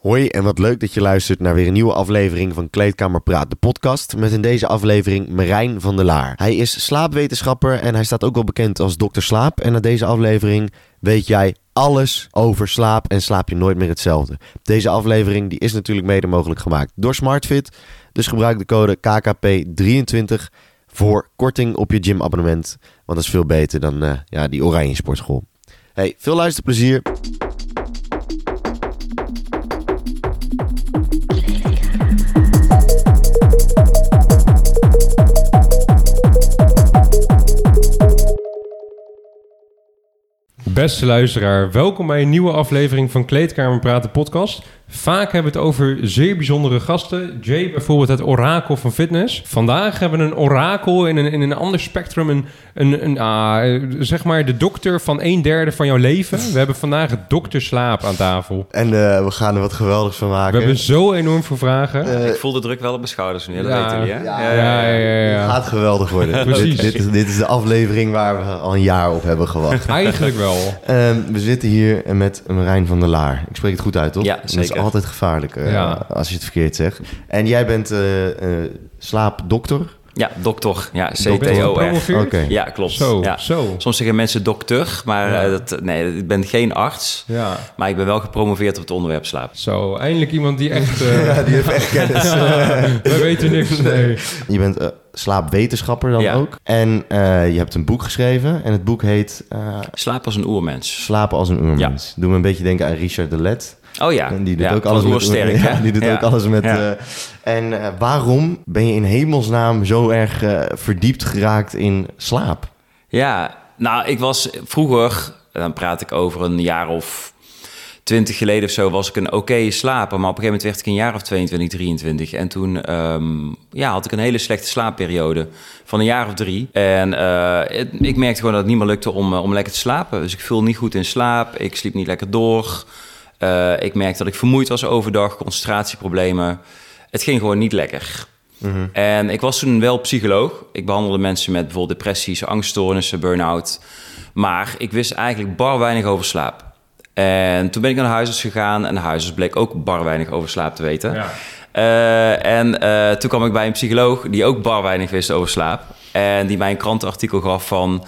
Hoi en wat leuk dat je luistert naar weer een nieuwe aflevering van Kleedkamer Praat, de podcast. Met in deze aflevering Marijn van der Laar. Hij is slaapwetenschapper en hij staat ook wel bekend als dokter Slaap. En na deze aflevering weet jij alles over slaap en slaap je nooit meer hetzelfde. Deze aflevering die is natuurlijk mede mogelijk gemaakt door SmartFit. Dus gebruik de code KKP23 voor korting op je gymabonnement. Want dat is veel beter dan eh, ja, die oranje sportschool. Hey, veel luisterplezier. Beste luisteraar, welkom bij een nieuwe aflevering van Kleedkamer Praten podcast. Vaak hebben we het over zeer bijzondere gasten. Jay bijvoorbeeld het orakel van fitness. Vandaag hebben we een orakel in een, in een ander spectrum. Een, een, een ah, zeg maar de dokter van een derde van jouw leven. We hebben vandaag het dokter slaap aan tafel. En uh, we gaan er wat geweldigs van maken. We hebben zo enorm veel vragen. Uh, ik voel de druk wel op mijn schouders nu, dat ja, weten jullie, hè? Ja, ja, ja. ja, ja Het gaat geweldig worden. Precies. Dit, dit, is, dit is de aflevering waar we al een jaar op hebben gewacht. Eigenlijk wel. Um, we zitten hier met Marijn van der Laar. Ik spreek het goed uit, toch? Ja, zeker altijd gevaarlijk uh, ja. als je het verkeerd zegt. En jij bent uh, uh, slaapdokter. Ja, dokter. Ja, CTOR. Okay. Ja, klopt. Zo, ja. zo. Soms zeggen mensen dokter, maar ja. dat, nee, ik ben geen arts. Ja. Maar ik ben wel gepromoveerd op het onderwerp slaap. Zo, eindelijk iemand die echt... ja, die heeft echt kennis. We weten niks, nee. Je bent slaapwetenschapper dan ook. En uh, je hebt een boek geschreven. En het boek heet... Uh, Slaap als een oermens. Slapen als een oermens. Doe me een beetje denken aan Richard de Let. Oh ja. En die doet ja, ook alles met... Sterk, ja, die doet ook alles met... Uh, en waarom ben je in hemelsnaam zo erg verdiept geraakt in slaap? Ja, nou, ik was vroeger... Dan praat ik over een jaar of twintig geleden of zo was ik een oké okay slaper. Maar op een gegeven moment werd ik een jaar of 22, 23. En toen um, ja, had ik een hele slechte slaapperiode van een jaar of drie. En uh, het, ik merkte gewoon dat het niet meer lukte om, om lekker te slapen. Dus ik viel niet goed in slaap. Ik sliep niet lekker door. Uh, ik merkte dat ik vermoeid was overdag, concentratieproblemen. Het ging gewoon niet lekker. Mm -hmm. En ik was toen wel psycholoog. Ik behandelde mensen met bijvoorbeeld depressies, angststoornissen, burn-out. Maar ik wist eigenlijk bar weinig over slaap. En toen ben ik naar de huisarts gegaan en de huisarts bleek ook bar weinig over slaap te weten. Ja. Uh, en uh, toen kwam ik bij een psycholoog die ook bar weinig wist over slaap. En die mij een krantenartikel gaf van...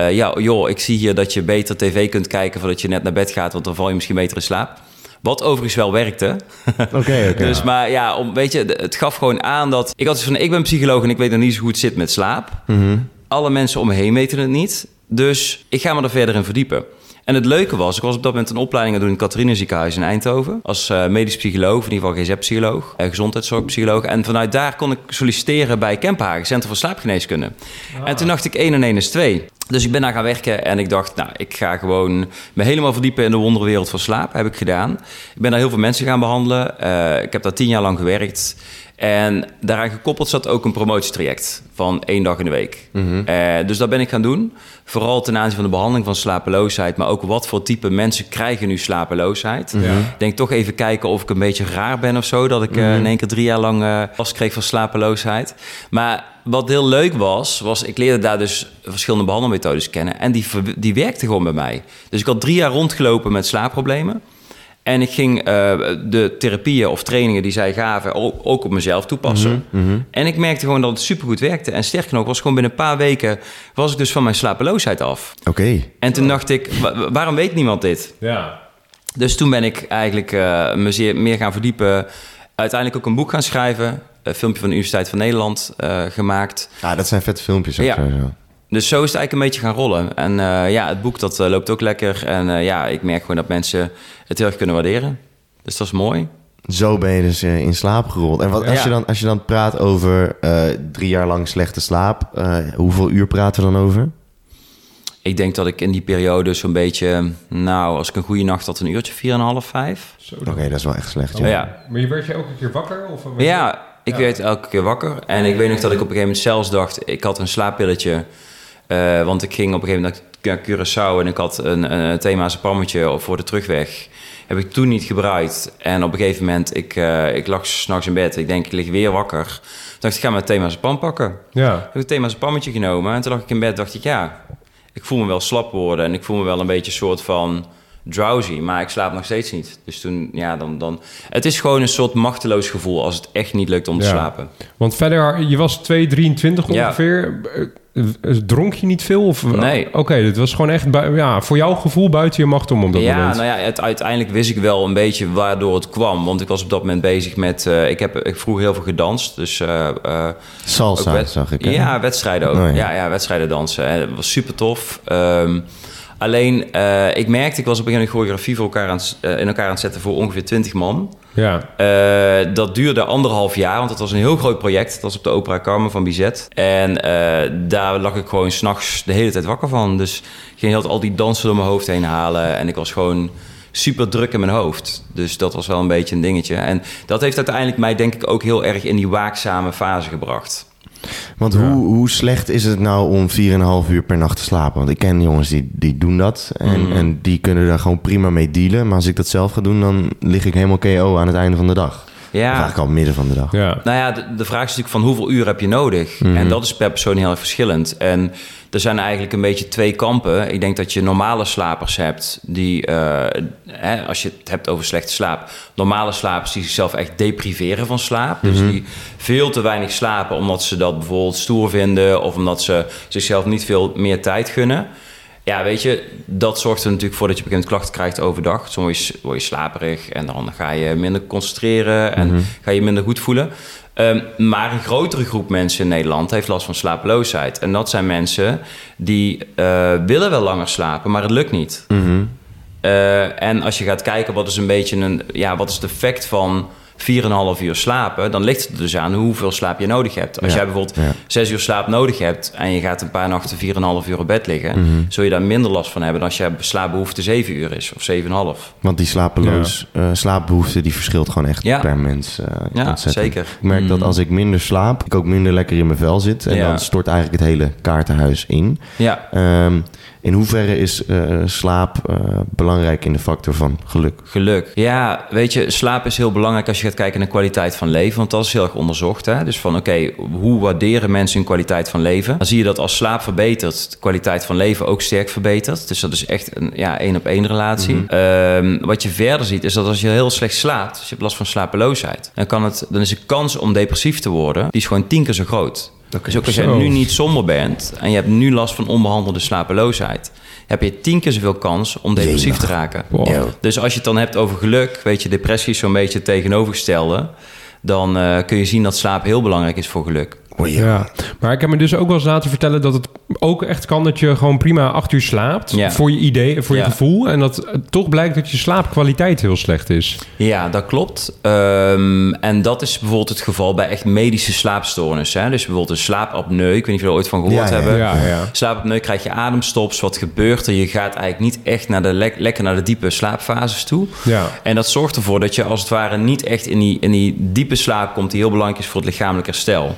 Uh, ja, joh, ik zie hier dat je beter tv kunt kijken voordat je net naar bed gaat... want dan val je misschien beter in slaap. Wat overigens wel werkte. Oké, okay, okay. Dus, maar ja, om, weet je, het gaf gewoon aan dat... Ik had dus van, ik ben psycholoog en ik weet nog niet zo goed het zit met slaap. Mm -hmm. Alle mensen om me heen weten het niet. Dus ik ga me er verder in verdiepen. En het leuke was, ik was op dat moment een opleiding aan doen in het Catharina ziekenhuis in Eindhoven. Als uh, medisch psycholoog, in ieder geval GZ-psycholoog, uh, gezondheidszorgpsycholoog. En vanuit daar kon ik solliciteren bij Kempenhagen, Centrum voor Slaapgeneeskunde. Ah. En toen dacht ik 1 en 1 is 2. Dus ik ben daar gaan werken en ik dacht, nou, ik ga gewoon me helemaal verdiepen in de wonderwereld van slaap. Heb ik gedaan. Ik ben daar heel veel mensen gaan behandelen. Uh, ik heb daar tien jaar lang gewerkt. En daaraan gekoppeld zat ook een promotietraject van één dag in de week. Mm -hmm. uh, dus dat ben ik gaan doen. Vooral ten aanzien van de behandeling van slapeloosheid, maar ook wat voor type mensen krijgen nu slapeloosheid. Ja. Ik denk toch even kijken of ik een beetje raar ben of zo, dat ik uh, in één keer drie jaar lang uh, last kreeg van slapeloosheid. Maar wat heel leuk was, was ik leerde daar dus verschillende behandelmethodes kennen en die, die werkten gewoon bij mij. Dus ik had drie jaar rondgelopen met slaapproblemen. En ik ging uh, de therapieën of trainingen die zij gaven ook, ook op mezelf toepassen. Mm -hmm. En ik merkte gewoon dat het supergoed werkte. En sterker nog, was gewoon binnen een paar weken was ik dus van mijn slapeloosheid af. Oké. Okay. En toen dacht ik, waarom weet niemand dit? Ja. Dus toen ben ik eigenlijk uh, me zeer, meer gaan verdiepen. Uiteindelijk ook een boek gaan schrijven. Een filmpje van de Universiteit van Nederland uh, gemaakt. Ja, dat zijn vette filmpjes. Ook ja. Zo. Dus zo is het eigenlijk een beetje gaan rollen. En uh, ja, het boek dat uh, loopt ook lekker. En uh, ja, ik merk gewoon dat mensen het heel erg kunnen waarderen. Dus dat is mooi. Zo ben je dus in slaap gerold. En wat, als, ja. je dan, als je dan praat over drie jaar lang slechte slaap, hoeveel uur praten we dan over? Ik denk dat ik in die periode zo'n beetje, nou, als ik een goede nacht had, een uurtje, vier en een half, vijf. Oké, okay, dat is wel echt slecht. Oh, ja. Maar je werd je elke keer wakker? Of ja, ik ja. werd elke keer wakker. En ik weet nog dat ik op een gegeven moment zelfs dacht, ik had een slaappilletje. Uh, want ik ging op een gegeven moment naar Curaçao en ik had een, een thema's pammetje voor de terugweg. Heb ik toen niet gebruikt. En op een gegeven moment, ik, uh, ik lag s'nachts in bed. Ik denk, ik lig weer wakker. Toen dacht ik, ga mijn thema's pan pakken. Ja. Heb ik het thema's pammetje genomen. En toen lag ik in bed, dacht ik, ja, ik voel me wel slap worden. En ik voel me wel een beetje een soort van drowsy, maar ik slaap nog steeds niet. Dus toen, ja, dan, dan... Het is gewoon een soort machteloos gevoel als het echt niet lukt om te Ja. slapen. Want verder, je was 2,23 Ja. ongeveer. Eh, eh, Dronk je niet veel? Of, Nee. Oké, dit was gewoon echt ja, voor jouw gevoel buiten je macht om op dat ja, moment. nou ja, het, uiteindelijk wist ik wel een beetje waardoor het kwam. Want ik was op dat moment bezig met... eh, ik heb ik vroeg heel veel gedanst, dus... eh, eh, Salsa, zag ik. hè? Ja, wedstrijden ook. Oh, ja. ja. Ja, wedstrijden dansen. En Dat was super tof. Ehm, alleen, eh, ik merkte, ik was op een gegeven moment choreografie voor elkaar aan, eh, in elkaar aan het zetten voor ongeveer 20 man. Ja. Eh, dat duurde anderhalf jaar, want het was een heel groot project. Het was op de Opera Carmen van Bizet. En daar lag ik gewoon s'nachts de hele tijd wakker van. Dus ik ging heel al die dansen door mijn hoofd heen halen. En ik was gewoon super druk in mijn hoofd. Dus dat was wel een beetje een dingetje. En dat heeft uiteindelijk mij denk ik ook heel erg in die waakzame fase gebracht. Want Ja. hoe, hoe slecht is het nou om 4,5 uur per nacht te slapen? Want ik ken jongens die, die doen dat. En, Mhm. en die kunnen daar gewoon prima mee dealen. Maar als ik dat zelf ga doen, dan lig ik helemaal KO aan het einde van de dag. Of Ja, eigenlijk al midden van de dag. Ja. Nou ja, de, de vraag is natuurlijk van hoeveel uur heb je nodig? Mhm. En dat is per persoon heel erg verschillend. En er zijn eigenlijk een beetje twee kampen. Ik denk dat je normale slapers hebt die, eh, hè, als je het hebt over slechte slaap, normale slapers die zichzelf echt depriveren van slaap. Dus die veel te weinig slapen omdat ze dat bijvoorbeeld stoer vinden of omdat ze zichzelf niet veel meer tijd gunnen. Ja, weet je, dat zorgt er natuurlijk voor dat je moment klachten krijgt overdag. Soms word je, word je slaperig en dan ga je minder concentreren en ga je minder goed voelen. Ehm, maar een grotere groep mensen in Nederland heeft last van slapeloosheid. En dat zijn mensen die eh, willen wel langer slapen, maar het lukt niet. Mhm. Eh, en als je gaat kijken wat is een beetje een, ja, wat is het effect van 4,5 uur slapen, dan ligt het dus aan hoeveel slaap je nodig hebt. Als Ja, jij bijvoorbeeld ja. 6 uur slaap nodig hebt en je gaat een paar nachten 4,5 uur op bed liggen, Mhm. zul je daar minder last van hebben dan als je slaapbehoefte 7 uur is of 7,5. Want die slapeloos, eh, slaapbehoefte die verschilt gewoon echt Ja. per mens. eh, Ja, ontzettend. zeker. Ik merk dat Mm. als ik minder slaap, ik ook minder lekker in mijn vel zit. En Ja. dan stort eigenlijk het hele kaartenhuis in. Ja, Ehm, in hoeverre is eh, slaap eh, belangrijk in de factor van geluk? Geluk. Ja, weet je, slaap is heel belangrijk als je gaat kijken naar kwaliteit van leven. Want dat is heel erg onderzocht. Hè? Dus van, oké, hoe waarderen mensen hun kwaliteit van leven? Dan zie je dat als slaap verbetert, de kwaliteit van leven ook sterk verbetert. Dus dat is echt een ja, één op één relatie. Ehm, wat je verder ziet, is dat als je heel slecht slaapt, dus je hebt last van slapeloosheid, dan, kan het, dan is de kans om depressief te worden, die is gewoon tien keer zo groot. Dus ook als Zo. nu niet somber bent en je hebt nu last van onbehandelde slapeloosheid, heb je tien keer zoveel kans om depressief te raken. Wow. Ja. Dus als je het dan hebt over geluk, weet je, depressie is zo'n beetje het tegenovergestelde. Dan eh, kun je zien dat slaap heel belangrijk is voor geluk. Oh ja. Ja, maar ik heb me dus ook wel eens laten vertellen dat het ook echt kan dat je gewoon prima acht uur slaapt Ja. voor je idee, voor je Ja. gevoel. En dat het toch blijkt dat je slaapkwaliteit heel slecht is. Ja, dat klopt. Ehm, en dat is bijvoorbeeld het geval bij echt medische slaapstoornissen. Hè? Dus bijvoorbeeld een slaapapneu. Ik weet niet of je er ooit van gehoord hebben. Ja, ja. Slaapapneu krijg je ademstops. Wat gebeurt er? Je gaat eigenlijk niet echt naar de lek- lekker naar de diepe slaapfases toe. Ja. En dat zorgt ervoor dat je als het ware niet echt in die, in die diepe slaap komt... die heel belangrijk is voor het lichamelijk herstel.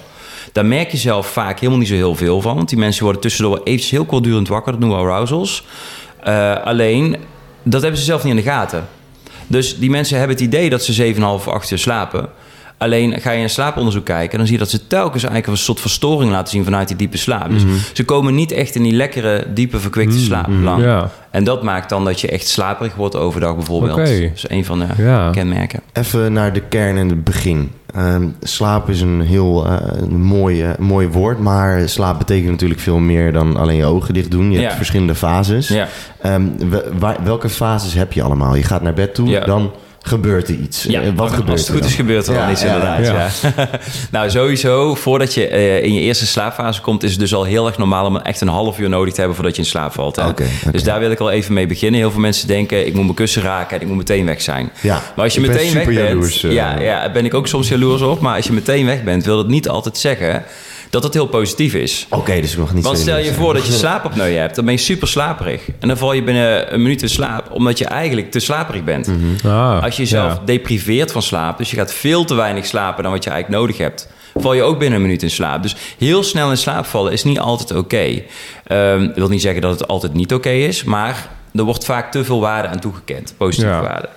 Daar merk je zelf vaak helemaal niet zo heel veel van. Want die mensen worden tussendoor eventjes heel kortdurend wakker. Dat noemen we arousals. Eh, alleen, dat hebben ze zelf niet in de gaten. Dus die mensen hebben het idee dat ze 7,5 of 8 uur slapen. Alleen ga je in slaaponderzoek kijken... dan zie je dat ze telkens eigenlijk een soort verstoring laten zien... vanuit die diepe slaap. Dus ze komen niet echt in die lekkere, diepe, verkwikte slaap lang. Ja. En dat maakt dan dat je echt slaperig wordt overdag bijvoorbeeld. Oké. Dat is een van de Ja. kenmerken. Even naar de kern en het begin. Ehm, slaap is een heel eh, een mooi, mooi woord, maar slaap betekent natuurlijk veel meer dan alleen je ogen dicht doen. Je hebt verschillende fases. Ja. Ehm, welke fases heb je allemaal? Je gaat naar bed toe, Ja. dan gebeurt er iets. Ja, Eh, wat gebeurt als het er goed dan? is gebeurt er Ja, dan iets ja, inderdaad. ja. Nou, sowieso, voordat je eh, in je eerste slaapfase komt... is het dus al heel erg normaal om echt een half uur nodig te hebben... voordat je in slaap valt. oké. Dus daar wil ik al even mee beginnen. Heel veel mensen denken, ik moet mijn kussen raken... en ik moet meteen weg zijn. Ja, Maar als je ik ben meteen weg bent... jaloers, eh. ja, ja, ben ik ook soms jaloers op. Maar als je meteen weg bent, wil dat niet altijd zeggen... dat het heel positief is. Oké, dus ik mag niet Want stel je voor zijn. dat je slaapapneu hebt, dan ben je super slaperig. En dan val je binnen een minuut in slaap, omdat je eigenlijk te slaperig bent. Ah, Als je jezelf ja. depriveert van slaap, dus je gaat veel te weinig slapen dan wat je eigenlijk nodig hebt, val je ook binnen een minuut in slaap. Dus heel snel in slaap vallen is niet altijd oké. Ehm, dat wil niet zeggen dat het altijd niet oké is, maar er wordt vaak te veel waarde aan toegekend, positieve Ja. waarde.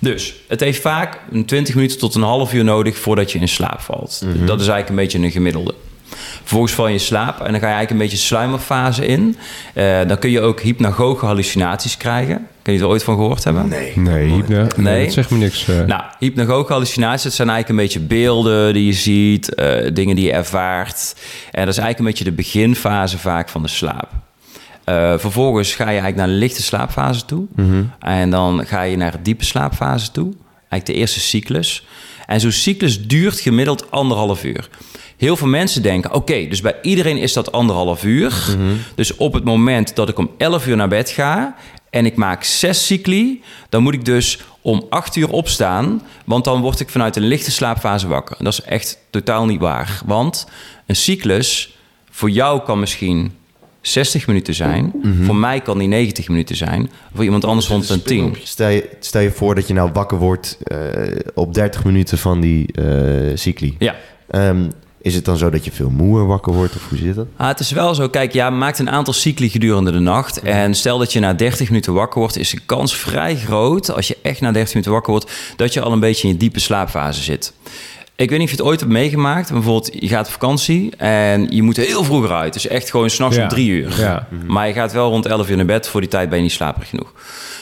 Dus het heeft vaak een 20 minuten tot een half uur nodig voordat je in slaap valt. Dat is eigenlijk een beetje een gemiddelde. Vervolgens val je in slaap en dan ga je eigenlijk een beetje sluimerfase in. Eh, dan kun je ook hypnagoge hallucinaties krijgen. Kun je er ooit van gehoord hebben? Nee. Nee, hypno, nee, Nee. dat zegt me niks. eh. Nou, hypnagoge hallucinaties, dat zijn eigenlijk een beetje beelden die je ziet, eh, dingen die je ervaart. En dat is eigenlijk een beetje de beginfase vaak van de slaap. Eh, vervolgens ga je eigenlijk naar de lichte slaapfase toe. En dan ga je naar diepe slaapfase toe. Eigenlijk de eerste cyclus. En zo'n cyclus duurt gemiddeld anderhalf uur. Heel veel mensen denken, oké, dus bij iedereen is dat anderhalf uur. Dus op het moment dat ik om 11 uur naar bed ga en ik maak zes cycli, dan moet ik dus om 8 uur opstaan, want dan word ik vanuit een lichte slaapfase wakker. En dat is echt totaal niet waar, want een cyclus voor jou kan misschien 60 minuten zijn, voor mij kan die 90 minuten zijn, voor iemand anders rond een 10. Stel je, stel je voor dat je nou wakker wordt eh, op 30 minuten van die eh cycli. Ja. Ehm, is het dan zo dat je veel moeer wakker wordt of hoe zit dat? Ah, het is wel zo, kijk, ja, maakt een aantal cycli gedurende de nacht. En stel dat je na 30 minuten wakker wordt, is de kans vrij groot, als je echt na 30 minuten wakker wordt, dat je al een beetje in je diepe slaapfase zit. Ik weet niet of je het ooit hebt meegemaakt. Bijvoorbeeld, je gaat op vakantie en je moet heel vroeg eruit. Dus echt gewoon s'nachts Ja. om drie uur. Ja. Maar je gaat wel rond 11 uur naar bed. Voor die tijd ben je niet slaperig genoeg.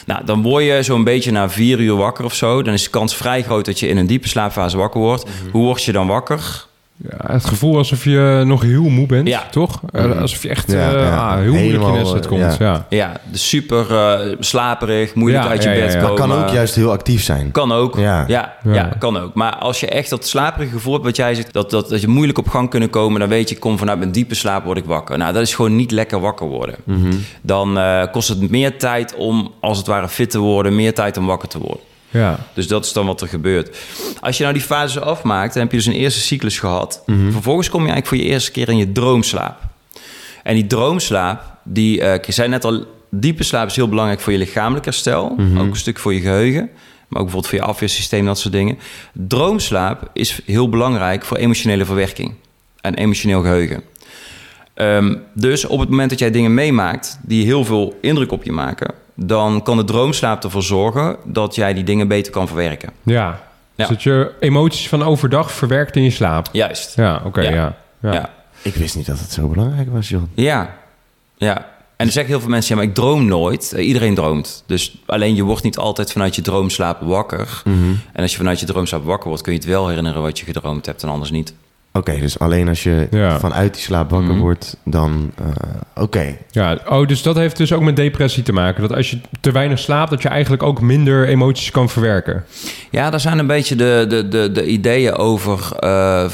Nou, dan word je zo'n beetje na vier uur wakker of zo. Dan is de kans vrij groot dat je in een diepe slaapfase wakker wordt. Hoe word je dan wakker? Ja, het gevoel alsof je nog heel moe bent, Ja. toch? Eh, alsof je echt Ja, eh, ja. ah, heel moeilijk in net komt. eh, Ja. Ja, dus super eh, slaperig, moeilijk Ja, uit je bed ja. komen. kan ook juist heel actief zijn. Kan ook. Ja. Ja. Ja, Ja. kan ook. Maar als je echt dat slaperige gevoel hebt, wat jij zegt, dat, dat, dat je moeilijk op gang kunnen komen, dan weet je, ik kom vanuit mijn diepe slaap, word ik wakker. Nou, dat is gewoon niet lekker wakker worden. Dan eh, kost het meer tijd om, als het ware, fit te worden, meer tijd om wakker te worden. Ja. Dus dat is dan wat er gebeurt. Als je nou die fase afmaakt, dan heb je dus een eerste cyclus gehad. Vervolgens kom je eigenlijk voor je eerste keer in je droomslaap. En die droomslaap, die, eh, ik zei net al, diepe slaap is heel belangrijk voor je lichamelijk herstel. Ook een stuk voor je geheugen. Maar ook bijvoorbeeld voor je afweersysteem, dat soort dingen. Droomslaap is heel belangrijk voor emotionele verwerking. En emotioneel geheugen. Ehm, dus op het moment dat jij dingen meemaakt die heel veel indruk op je maken, dan kan de droomslaap ervoor zorgen dat jij die dingen beter kan verwerken. Ja. Dus Ja. dat je emoties van overdag verwerkt in je slaap. Juist. Ja, oké, Ja. ja. Ja. Ja. Ik wist niet dat het zo belangrijk was, John. Ja. ja. En dan zeggen heel veel mensen, ja, maar ik droom nooit. Eh, Iedereen droomt. Dus alleen je wordt niet altijd vanuit je droomslaap wakker. En als je vanuit je droomslaap wakker wordt, kun je het wel herinneren wat je gedroomd hebt en anders niet. Oké, dus alleen als je Ja. vanuit die slaap wakker Mhm. wordt, dan... eh, Oké, Ja, oh, dus dat heeft dus ook met depressie te maken. Dat als je te weinig slaapt, dat je eigenlijk ook minder emoties kan verwerken. Ja, daar zijn een beetje de, de, de, de ideeën over. eh,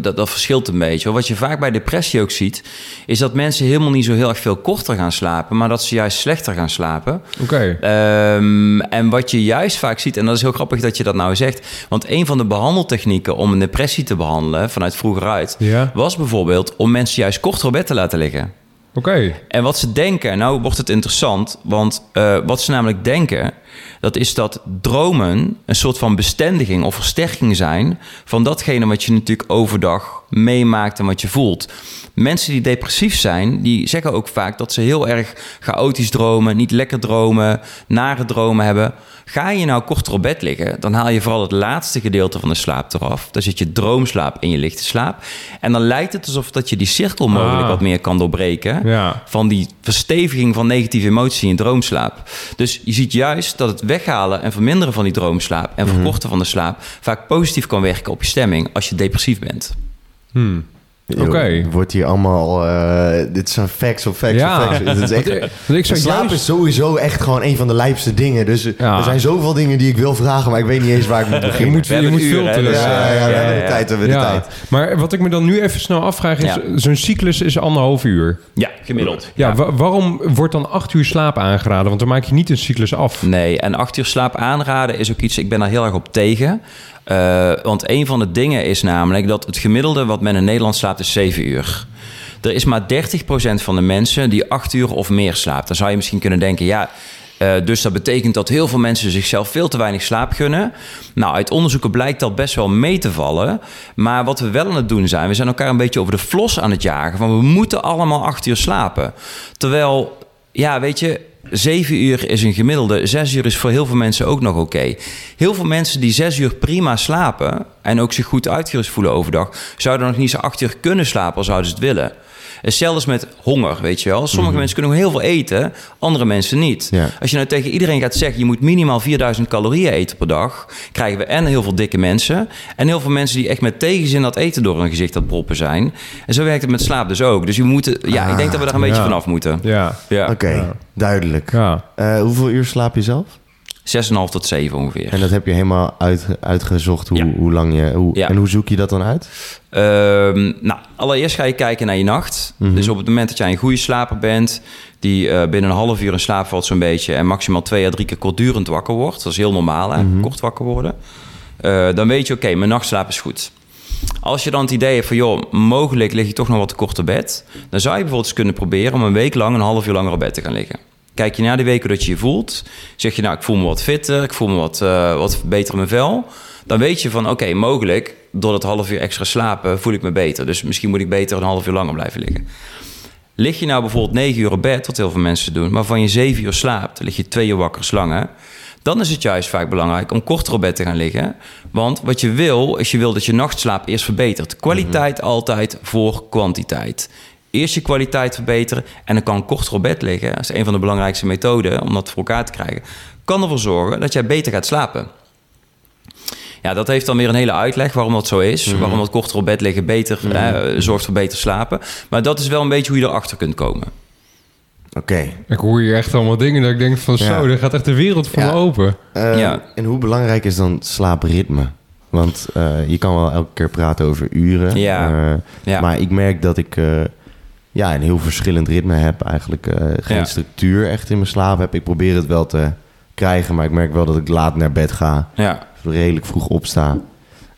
dat, dat verschilt een beetje. Wat je vaak bij depressie ook ziet, is dat mensen helemaal niet zo heel erg veel korter gaan slapen, maar dat ze juist slechter gaan slapen. Oké. Ehm, en wat je juist vaak ziet, en dat is heel grappig dat je dat nou zegt, want een van de behandeltechnieken om een depressie te behandelen vanuit vroeger uit, Ja. was bijvoorbeeld om mensen juist korter op bed te laten liggen. Oké. En wat ze denken, nou wordt het interessant, want eh, wat ze namelijk denken, dat is dat dromen een soort van bestendiging of versterking zijn van datgene wat je natuurlijk overdag meemaakt en wat je voelt. Mensen die depressief zijn, die zeggen ook vaak dat ze heel erg chaotisch dromen, niet lekker dromen, nare dromen hebben. Ga je nou korter op bed liggen, dan haal je vooral het laatste gedeelte van de slaap eraf. Dan zit je droomslaap in je lichte slaap. En dan lijkt het alsof dat je die cirkel mogelijk Ah. wat meer kan doorbreken Ja. van die versteviging van negatieve emoties in je droomslaap. Dus je ziet juist dat het weghalen en verminderen van die droomslaap en verkorten van de slaap vaak positief kan werken op je stemming als je depressief bent. Hmm. Oké. Wordt hier allemaal... eh, dit zijn facts op facts Ja. op facts. Het is echt, ik slaap juist... is sowieso echt gewoon een van de lijpste dingen. Dus eh, Ja. er zijn zoveel dingen die ik wil vragen, maar ik weet niet eens waar ik moet Je beginnen. moet, We je moet uur, hè, filteren. dus, ja, ja, ja, we Ja, hebben de tijd, we hebben de Ja. tijd. Maar wat ik me dan nu even snel afvraag is... Ja. Zo'n cyclus is anderhalf uur. Ja, gemiddeld. Ja, wa- waarom wordt dan acht uur slaap aangeraden? Want dan maak je niet een cyclus af. Nee, en acht uur slaap aanraden is ook iets, ik ben daar heel erg op tegen. Eh, want een van de dingen is namelijk dat het gemiddelde wat men in Nederland slaapt is 7 uur. Er is maar 30% van de mensen die 8 uur of meer slaapt. Dan zou je misschien kunnen denken, ja, eh, dus dat betekent dat heel veel mensen zichzelf veel te weinig slaap gunnen. Nou, uit onderzoeken blijkt dat best wel mee te vallen. Maar wat we wel aan het doen zijn, we zijn elkaar een beetje over de flos aan het jagen. Van we moeten allemaal 8 uur slapen. Terwijl, ja, weet je, Zeven uur is een gemiddelde. Zes uur is voor heel veel mensen ook nog oké. Heel veel mensen die zes uur prima slapen... en ook zich goed uitgerust voelen overdag... zouden nog niet zo acht uur kunnen slapen als zouden ze het willen. Hetzelfde is met honger, weet je wel. Sommige mensen kunnen heel veel eten, andere mensen niet. Ja. Als je nou tegen iedereen gaat zeggen... je moet minimaal 4000 calorieën eten per dag... krijgen we en heel veel dikke mensen... en heel veel mensen die echt met tegenzin dat eten door hun gezicht het proppen zijn. En zo werkt het met slaap dus ook. Dus je moet, ja, ik denk dat we daar een beetje ja. vanaf moeten. Ja. Ja, Oké, Ja. duidelijk. Ja. Eh, hoeveel uur slaap je zelf? 6,5 tot 7 ongeveer. En dat heb je helemaal uit, uitgezocht hoe, Ja. hoe lang je... Hoe, Ja. En hoe zoek je dat dan uit? Ehm, nou, allereerst ga je kijken naar je nacht. Mhm. Dus op het moment dat jij een goede slaper bent, die eh, binnen een half uur in slaap valt zo'n beetje en maximaal twee à drie keer kortdurend wakker wordt, dat is heel normaal, hè? Mhm. kort wakker worden, Eh, dan weet je, oké, mijn nachtslaap is goed. Als je dan het idee hebt van, joh, mogelijk lig je toch nog wat te kort op bed, dan zou je bijvoorbeeld eens kunnen proberen om een week lang een half uur langer op bed te gaan liggen. Kijk je na die weken dat je je voelt, zeg je, nou, ik voel me wat fitter, ik voel me wat, eh, wat beter in mijn vel. Dan weet je van, oké, mogelijk, door dat half uur extra slapen voel ik me beter. Dus misschien moet ik beter een half uur langer blijven liggen. Lig je nou bijvoorbeeld 9 uur op bed, wat heel veel mensen doen, maar van je 7 uur slaapt, dan lig je 2 uur wakker slangen. Dan is het juist vaak belangrijk om korter op bed te gaan liggen. Want wat je wil, is je wil dat je nachtslaap eerst verbetert. Kwaliteit altijd voor kwantiteit. Eerst je kwaliteit verbeteren en dan kan korter op bed liggen. Dat is een van de belangrijkste methoden om dat voor elkaar te krijgen. Kan ervoor zorgen dat jij beter gaat slapen. Ja, dat heeft dan weer een hele uitleg waarom dat zo is. Waarom dat korter op bed liggen beter eh, zorgt voor beter slapen. Maar dat is wel een beetje hoe je erachter kunt komen. Oké. Ik hoor hier echt allemaal dingen dat ik denk van Ja. zo, er gaat echt de wereld voor Ja. me open. Eh, Ja. En hoe belangrijk is dan slaapritme? Want eh, je kan wel elke keer praten over uren. Ja. eh, Ja. Maar ik merk dat ik eh, ja, een heel verschillend ritme heb. Eigenlijk eh, geen Ja. structuur echt in mijn slaap heb. Ik probeer het wel te krijgen, maar ik merk wel dat ik laat naar bed ga. Ja, Redelijk vroeg opsta.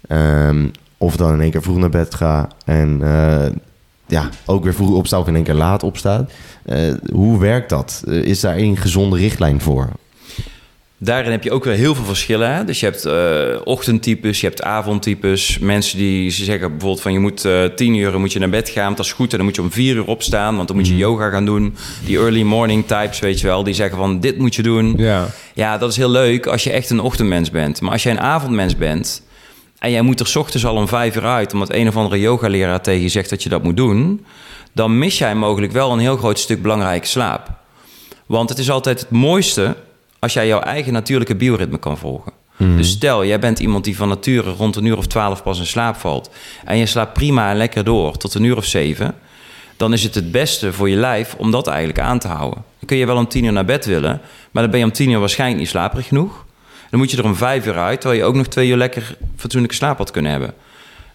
Ehm, of dan in één keer vroeg naar bed ga. En eh, ja, ook weer vroeg opsta of in één keer laat opsta. Eh, hoe werkt dat? Is daar één gezonde richtlijn voor? Daarin heb je ook weer heel veel verschillen. Hè? Dus je hebt eh, ochtendtypes, je hebt avondtypes. Mensen die ze zeggen bijvoorbeeld van je moet eh tien uur moet je naar bed gaan. Dat is goed en dan moet je om vier uur opstaan, want dan moet je yoga gaan doen. Die early morning types, weet je wel, die zeggen van dit moet je doen. Ja. Ja, dat is heel leuk als je echt een ochtendmens bent. Maar als jij een avondmens bent en jij moet er 's ochtends al om vijf uur uit... omdat een of andere yogaleraar tegen je zegt dat je dat moet doen... dan mis jij mogelijk wel een heel groot stuk belangrijke slaap. Want het is altijd het mooiste als jij jouw eigen natuurlijke bioritme kan volgen. Dus stel, jij bent iemand die van nature rond een uur of twaalf pas in slaap valt... en je slaapt prima en lekker door tot een uur of zeven... dan is het het beste voor je lijf om dat eigenlijk aan te houden. Dan kun je wel om tien uur naar bed willen... maar dan ben je om tien uur waarschijnlijk niet slaperig genoeg. Dan moet je er om vijf uur uit... terwijl je ook nog twee uur lekker fatsoenlijke slaap had kunnen hebben.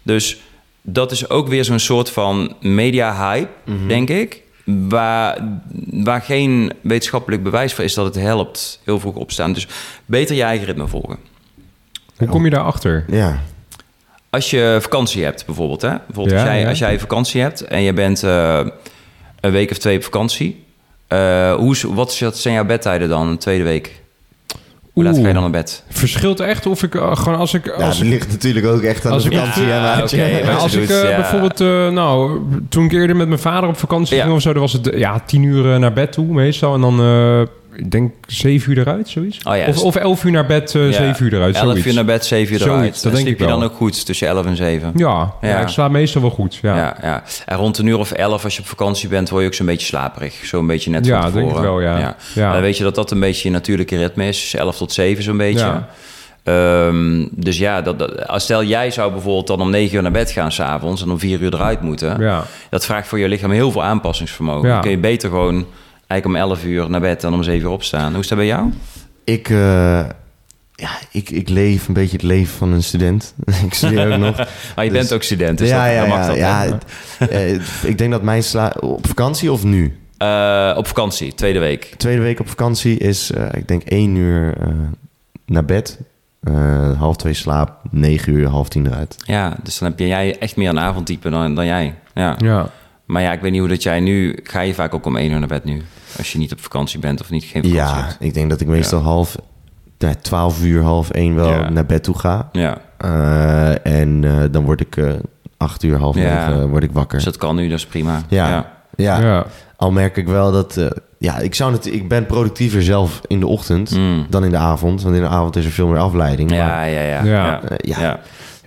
Dus dat is ook weer zo'n soort van media-hype, denk ik... Waar, waar geen wetenschappelijk bewijs voor is dat het helpt heel vroeg opstaan. Dus beter je eigen ritme volgen. Hoe kom je daarachter? Ja. Als je vakantie hebt bijvoorbeeld. Hè? bijvoorbeeld Ja, als, jij, ja. als jij vakantie hebt en je bent eh, een week of twee op vakantie. eh, hoe, is- wat is- wat zijn jouw bedtijden dan een tweede week? Hoe laat ga je dan naar bed? Verschilt echt of ik eh, gewoon als ik... Ja, Als dat ik ligt natuurlijk ook echt aan als de vakantie. Ja, Ja, je als ik eh, ja. bijvoorbeeld, eh, nou, toen ik eerder met mijn vader op vakantie Ja. ging of zo, dan was het ja, tien uur naar bed toe meestal. En dan, eh, ik denk zeven uur eruit, zoiets. Oh ja, of, dus- of elf uur naar bed, eh, Ja, zeven uur eruit, 11 zoiets. uur naar bed, 7 uur Zoiets, eruit. dat denk ik je dan ook goed tussen 11 en 7. Ja, ja. Ja. ik slaap meestal wel goed. Ja, Ja, ja. En rond een uur of 11 als je op vakantie bent, word je ook zo'n beetje slaperig. Zo'n beetje net Ja, van denk tevoren. ik wel, ja. Ja. Dan weet je dat dat een beetje je natuurlijke ritme is. Dus 11 tot 7 zo'n beetje. Ja. Ehm, dus ja, dat, dat, als stel jij zou bijvoorbeeld dan om 9 uur naar bed gaan s'avonds en om 4 uur eruit moeten. Ja. Dat vraagt voor je lichaam heel veel aanpassingsvermogen. Ja. Dan kun je beter gewoon eigenlijk om 11 uur naar bed en om 7 uur opstaan. Hoe is dat bij jou? Ik, eh, ja, ik, ik leef een beetje het leven van een student. ik studeer ook nog. Maar je Dus- bent ook student, dus ja, dat, ja, dan mag ja, dat. ja. hè? Eh, ik denk dat mijn sla... Op vakantie of nu? Eh, op vakantie, tweede week. Tweede week op vakantie is, eh, ik denk, één uur eh, naar bed. Eh, half twee slaap, negen uur, half tien eruit. Ja, dus dan heb jij echt meer een avondtype dan, dan jij. Ja. Ja. Maar ja, ik weet niet hoe dat jij nu... Ga je vaak ook om één uur naar bed nu? Als je niet op vakantie bent of niet geen vakantie Ja, hebt. ik denk dat ik meestal half, ja, twaalf uur, half één wel Ja. naar bed toe ga. Ja, Eh, en eh, dan word ik eh, acht uur, half Ja. negen word ik wakker. dus dat kan nu, dat is prima. Ja. ja. Ja, Ja. al merk ik wel dat... eh, ja, ik, zou het, ik ben productiever zelf in de ochtend Mm. dan in de avond. Want in de avond is er veel meer afleiding. Ja, Maar, ja, ja. Ja. ja. ja,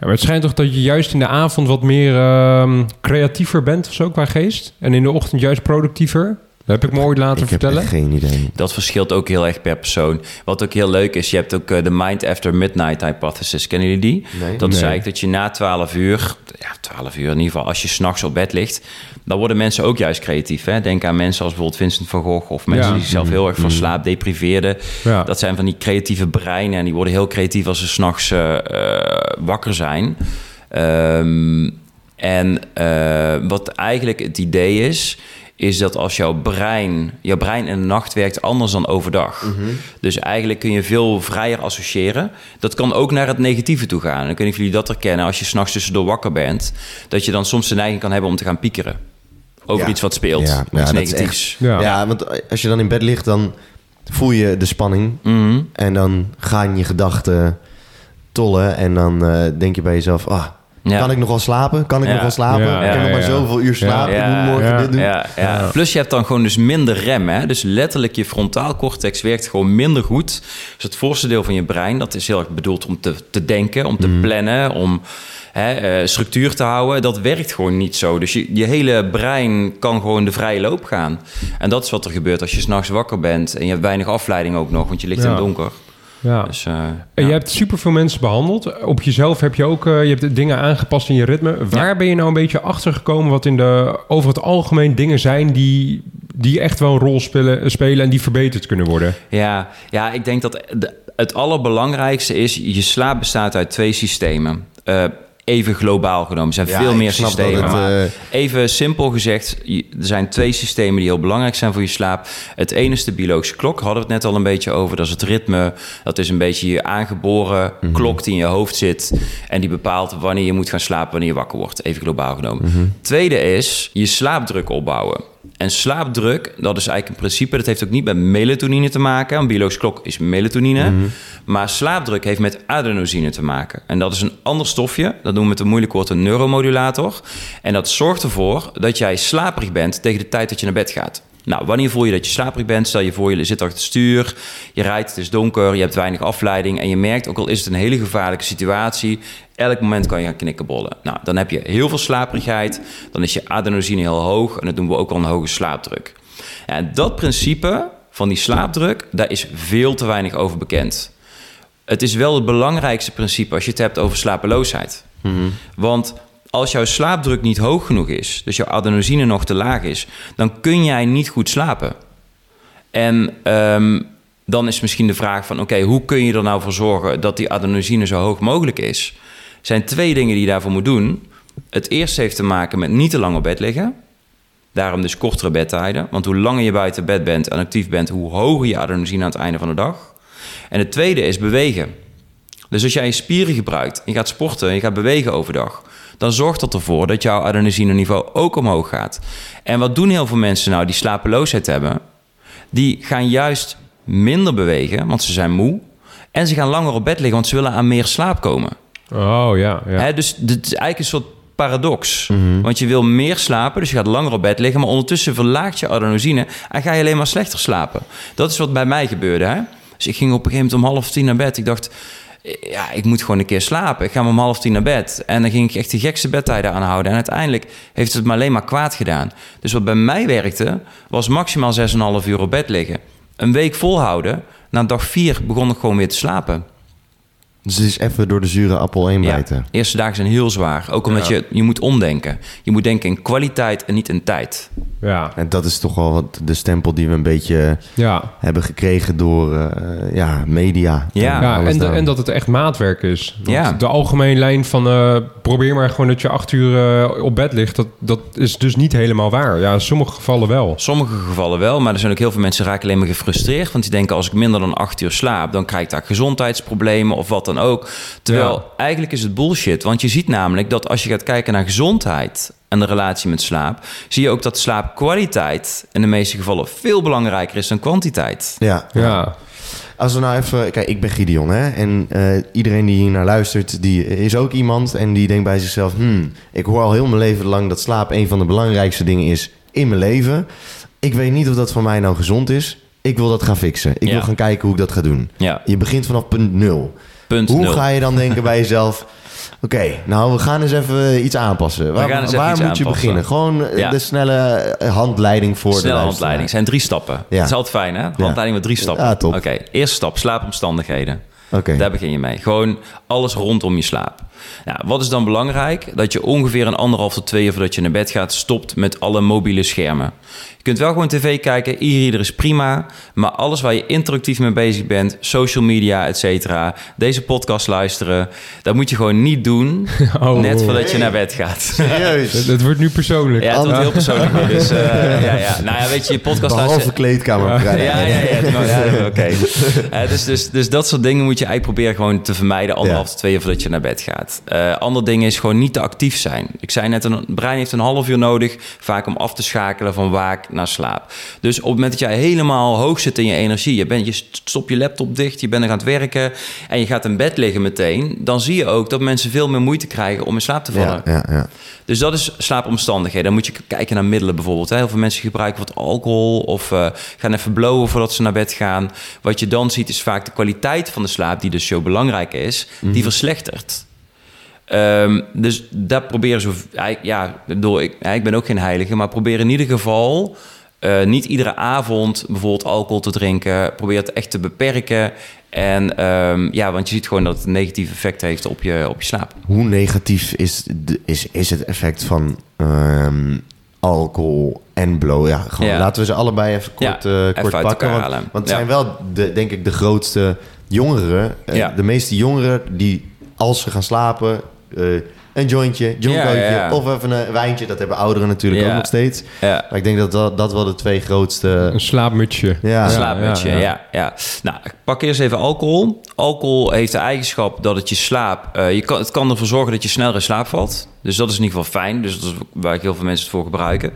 maar het schijnt toch dat je juist in de avond wat meer ehm, creatiever bent of zo qua geest. En in de ochtend juist productiever. Dat heb ik me ooit laten ik heb vertellen. echt geen idee. Dat verschilt ook heel erg per persoon. Wat ook heel leuk is, je hebt ook eh, de Mind After Midnight Hypothesis. Kennen jullie die? Nee. Dat is Nee. eigenlijk dat je na 12 uur, ja, 12 uur in ieder geval, als je s'nachts op bed ligt, dan worden mensen ook juist creatief. Hè? Denk aan mensen als bijvoorbeeld Vincent van Gogh of mensen Ja. die zichzelf heel erg van slaap depriveerden. Ja. Dat zijn van die creatieve breinen en die worden heel creatief als ze s'nachts eh, wakker zijn. Ehm, en eh, wat eigenlijk het idee is, is dat als jouw brein, jouw brein in de nacht werkt anders dan overdag. Dus eigenlijk kun je veel vrijer associëren. Dat kan ook naar het negatieve toe gaan. En ik weet niet of jullie dat herkennen. Als je s'nachts tussendoor wakker bent, dat je dan soms de neiging kan hebben om te gaan piekeren. Over Ja. iets wat speelt. Ja, iets ja, dat is negatiefs. Ja. Ja. want als je dan in bed ligt, dan voel je de spanning. Mhm. En dan gaan je gedachten tollen. En dan eh, denk je bij jezelf, ah, Ja. kan ik nog wel slapen? Kan ik Ja. nog wel slapen? Ja, ik heb nog maar zoveel uur slapen. ik moet morgen dit doen. Ja, ja. Plus je hebt dan gewoon dus minder rem. Hè? Dus letterlijk je frontaal cortex werkt gewoon minder goed. Dus het voorste deel van je brein, dat is heel erg bedoeld om te, te denken, om te Mhm. plannen, om hè, eh, structuur te houden. Dat werkt gewoon niet zo. Dus je, je hele brein kan gewoon de vrije loop gaan. En dat is wat er gebeurt als je s'nachts wakker bent en je hebt weinig afleiding ook nog, want je ligt in het donker. Ja. Dus, eh, En ja. je hebt superveel mensen behandeld. Op jezelf heb je ook eh, je hebt dingen aangepast in je ritme. Waar ben je nou een beetje achter gekomen wat in de, over het algemeen dingen zijn die, die echt wel een rol spelen, spelen en die verbeterd kunnen worden? Ja, ja, ik denk dat de- het allerbelangrijkste is... je slaap bestaat uit twee systemen. Eh, even globaal genomen. Er zijn Ja, veel meer systemen. het, maar eh, even simpel gezegd, er zijn twee systemen die heel belangrijk zijn voor je slaap. Het ene is de biologische klok, hadden we het net al een beetje over. Dat is het ritme. Dat is een beetje je aangeboren Mhm. klok die in je hoofd zit. En die bepaalt wanneer je moet gaan slapen, wanneer je wakker wordt. Even globaal genomen. Mhm. Tweede is je slaapdruk opbouwen. En slaapdruk, dat is eigenlijk een principe. Dat heeft ook niet met melatonine te maken. Een biologische klok is melatonine. Mhm. Maar slaapdruk heeft met adenosine te maken. En dat is een ander stofje. Dat noemen we met een moeilijk woord een neuromodulator. En dat zorgt ervoor dat jij slaperig bent tegen de tijd dat je naar bed gaat. Nou, wanneer voel je dat je slaperig bent? Stel je voor, je zit achter het stuur, je rijdt, het is donker, je hebt weinig afleiding... en je merkt, ook al is het een hele gevaarlijke situatie... elk moment kan je gaan knikkenbollen. Nou, dan heb je heel veel slaperigheid, dan is je adenosine heel hoog... en dat doen we ook al een hoge slaapdruk. En dat principe van die slaapdruk, daar is veel te weinig over bekend. Het is wel het belangrijkste principe als je het hebt over slapeloosheid. Want als jouw slaapdruk niet hoog genoeg is, dus jouw adenosine nog te laag is, dan kun jij niet goed slapen. En ehm, dan is misschien de vraag van, oké, hoe kun je er nou voor zorgen dat die adenosine zo hoog mogelijk is? Er zijn twee dingen die je daarvoor moet doen. Het eerste heeft te maken met niet te lang op bed liggen. Daarom dus kortere bedtijden. Want hoe langer je buiten bed bent en actief bent, hoe hoger je adenosine aan het einde van de dag. En het tweede is bewegen. Dus als jij je spieren gebruikt, je gaat sporten en je gaat bewegen overdag, dan zorgt dat ervoor dat jouw adenosine-niveau ook omhoog gaat. En wat doen heel veel mensen nou die slapeloosheid hebben? Die gaan juist minder bewegen, want ze zijn moe. En ze gaan langer op bed liggen, want ze willen aan meer slaap komen. Oh ja, ja. Hè, dus het is eigenlijk een soort paradox. Want je wil meer slapen, dus je gaat langer op bed liggen... maar ondertussen verlaagt je adenosine en ga je alleen maar slechter slapen. Dat is wat bij mij gebeurde. Hè? Dus ik ging op een gegeven moment om half tien naar bed. Ik dacht, ja, ik moet gewoon een keer slapen. Ik ga om half tien naar bed. En dan ging ik echt de gekste bedtijden aanhouden. En uiteindelijk heeft het me alleen maar kwaad gedaan. Dus wat bij mij werkte, was maximaal 6,5 uur op bed liggen. Een week volhouden. Na dag vier begon ik gewoon weer te slapen. Dus het is even door de zure appel heen Ja, bijten. eerste dagen zijn heel zwaar. Ook omdat je, je moet omdenken. Je moet denken in kwaliteit en niet in tijd. ja. En dat is toch wel wat de stempel die we een beetje ja. hebben gekregen door eh, ja, media. Ja, Ja, en, de- en dat het echt maatwerk is. Want Ja. De algemene lijn van eh, probeer maar gewoon dat je acht uur eh, op bed ligt, dat, dat is dus niet helemaal waar. Ja, in sommige gevallen wel. Sommige gevallen wel, maar er zijn ook heel veel mensen raken alleen maar gefrustreerd. Want die denken als ik minder dan acht uur slaap, dan krijg ik daar gezondheidsproblemen of wat dan ook. Terwijl Ja. eigenlijk is het bullshit. Want je ziet namelijk dat als je gaat kijken naar gezondheid en de relatie met slaap, zie je ook dat slaapkwaliteit in de meeste gevallen veel belangrijker is dan kwantiteit. Ja, Ja, Als we nou even... Kijk, ik ben Gideon, hè. En eh, iedereen die hier naar luistert, die is ook iemand... en die denkt bij zichzelf... Hmm, ik hoor al heel mijn leven lang dat slaap... een van de belangrijkste dingen is in mijn leven. Ik weet niet of dat voor mij nou gezond is. Ik wil dat gaan fixen. Ik Ja. wil gaan kijken hoe ik dat ga doen. Ja, Je begint vanaf punt nul. Punt Hoe nul. ga je dan denken bij jezelf... Oké, nou we gaan eens even iets aanpassen. Waar, iets moet je beginnen? Gewoon eh, Ja. de snelle eh, handleiding voor de Snelle handleiding. zijn drie stappen. Ja. Dat is altijd fijn, hè? Handleiding met drie stappen. Ja, top. Oké, eerste stap, slaapomstandigheden. Oké. Daar begin je mee. Gewoon alles rondom je slaap. Nou, wat is dan belangrijk? Dat je ongeveer een anderhalf tot twee uur voordat je naar bed gaat... stopt met alle mobiele schermen. Je kunt wel gewoon tv kijken, e-reader is prima... maar alles waar je interactief mee bezig bent... social media, et cetera... deze podcast luisteren... dat moet je gewoon niet doen... Oh. net voordat je naar bed gaat. Serieus. Het, het wordt nu persoonlijk. Ja, het wordt heel persoonlijk. Dus, eh, ja, ja. Nou ja, weet je, je podcast Behalve luisteren... kleedkamer. Ja, ja, ja. ja, ja, Oké. Eh, dus, dus, dus dat soort dingen moet je eigenlijk proberen gewoon te vermijden. Anderhalf Ja. twee uur voordat je naar bed gaat. Eh ander ding is gewoon niet te actief zijn. Ik zei net, een brein heeft een half uur nodig. Vaak om af te schakelen van waak naar slaap. Dus op het moment dat jij helemaal hoog zit in je energie. Je, bent, je stopt je laptop dicht, je bent er aan het werken. En je gaat in bed liggen meteen. Dan zie je ook dat mensen veel meer moeite krijgen om in slaap te vallen. Ja, ja, ja. Dus dat is slaapomstandigheden. Dan moet je kijken naar middelen bijvoorbeeld. Heel veel mensen gebruiken wat alcohol of eh, gaan even blowen voordat ze naar bed gaan. Wat je dan ziet is vaak de kwaliteit van de slaap, die dus zo belangrijk is, die verslechtert. Ehm, dus dat proberen ze. Ja, ik, bedoel, ik, ik ben ook geen heilige, maar probeer in ieder geval eh, niet iedere avond bijvoorbeeld alcohol te drinken. Probeer het echt te beperken. En ehm, ja, want je ziet gewoon dat het een negatief effect heeft op je, op je slaap. Hoe negatief is, is, is het effect van ehm, alcohol en blow? Ja, gewoon Ja. laten we ze allebei even Ja, kort, eh, even kort uit pakken. Want, halen. want het Ja. zijn wel, de, denk ik, de grootste jongeren. eh, Ja. De meeste jongeren die, als ze gaan slapen... eh, een jointje, jointje Ja, ja, ja. of even een wijntje. Dat hebben ouderen natuurlijk Ja. ook nog steeds. Ja. Maar ik denk dat dat, dat wel de twee grootste... Een slaapmutsje. Ja. Een slaapmutsje, ja, ja, ja. Nou, ik pak eerst even alcohol. Alcohol heeft de eigenschap dat het je slaap... eh, je kan, het kan ervoor zorgen dat je sneller in slaap valt. Dus dat is in ieder geval fijn. Dus dat is waar heel veel mensen het voor gebruiken.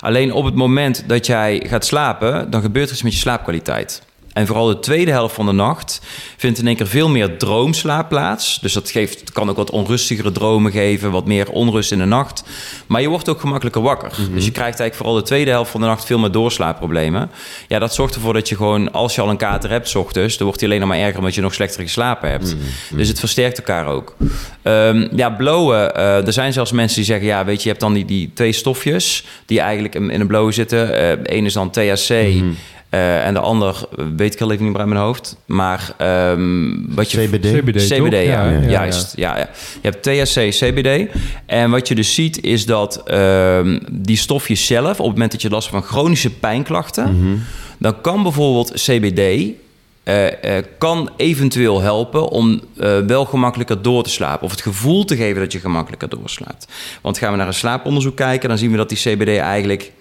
Alleen op het moment dat jij gaat slapen... dan gebeurt er iets met je slaapkwaliteit. En vooral de tweede helft van de nacht vindt in één keer veel meer droomslaap plaats. Dus dat geeft, kan ook wat onrustigere dromen geven, wat meer onrust in de nacht. Maar je wordt ook gemakkelijker wakker. Dus je krijgt eigenlijk vooral de tweede helft van de nacht veel meer doorslaapproblemen. Ja, dat zorgt ervoor dat je gewoon, als je al een kater hebt, 's ochtends, dan wordt die alleen nog maar erger omdat je nog slechter geslapen hebt. Dus het versterkt elkaar ook. Ehm, ja, blowen. eh, er zijn zelfs mensen die zeggen, ja, weet je, je hebt dan die, die twee stofjes die eigenlijk in, in een blow zitten. Eh Eén is dan THC. Eh, en de ander weet ik al even niet meer uit mijn hoofd. Maar ehm, wat je CBD. CBD, CBD, ja, Ja, ja, juist. Ja. Ja, Je hebt THC, CBD. En wat je dus ziet is dat ehm, die stofjes zelf... op het moment dat je last hebt van chronische pijnklachten... dan kan bijvoorbeeld CBD... eh, eh, kan eventueel helpen om eh, wel gemakkelijker door te slapen. Of het gevoel te geven dat je gemakkelijker doorslaapt. Want gaan we naar een slaaponderzoek kijken... dan zien we dat die CBD eigenlijk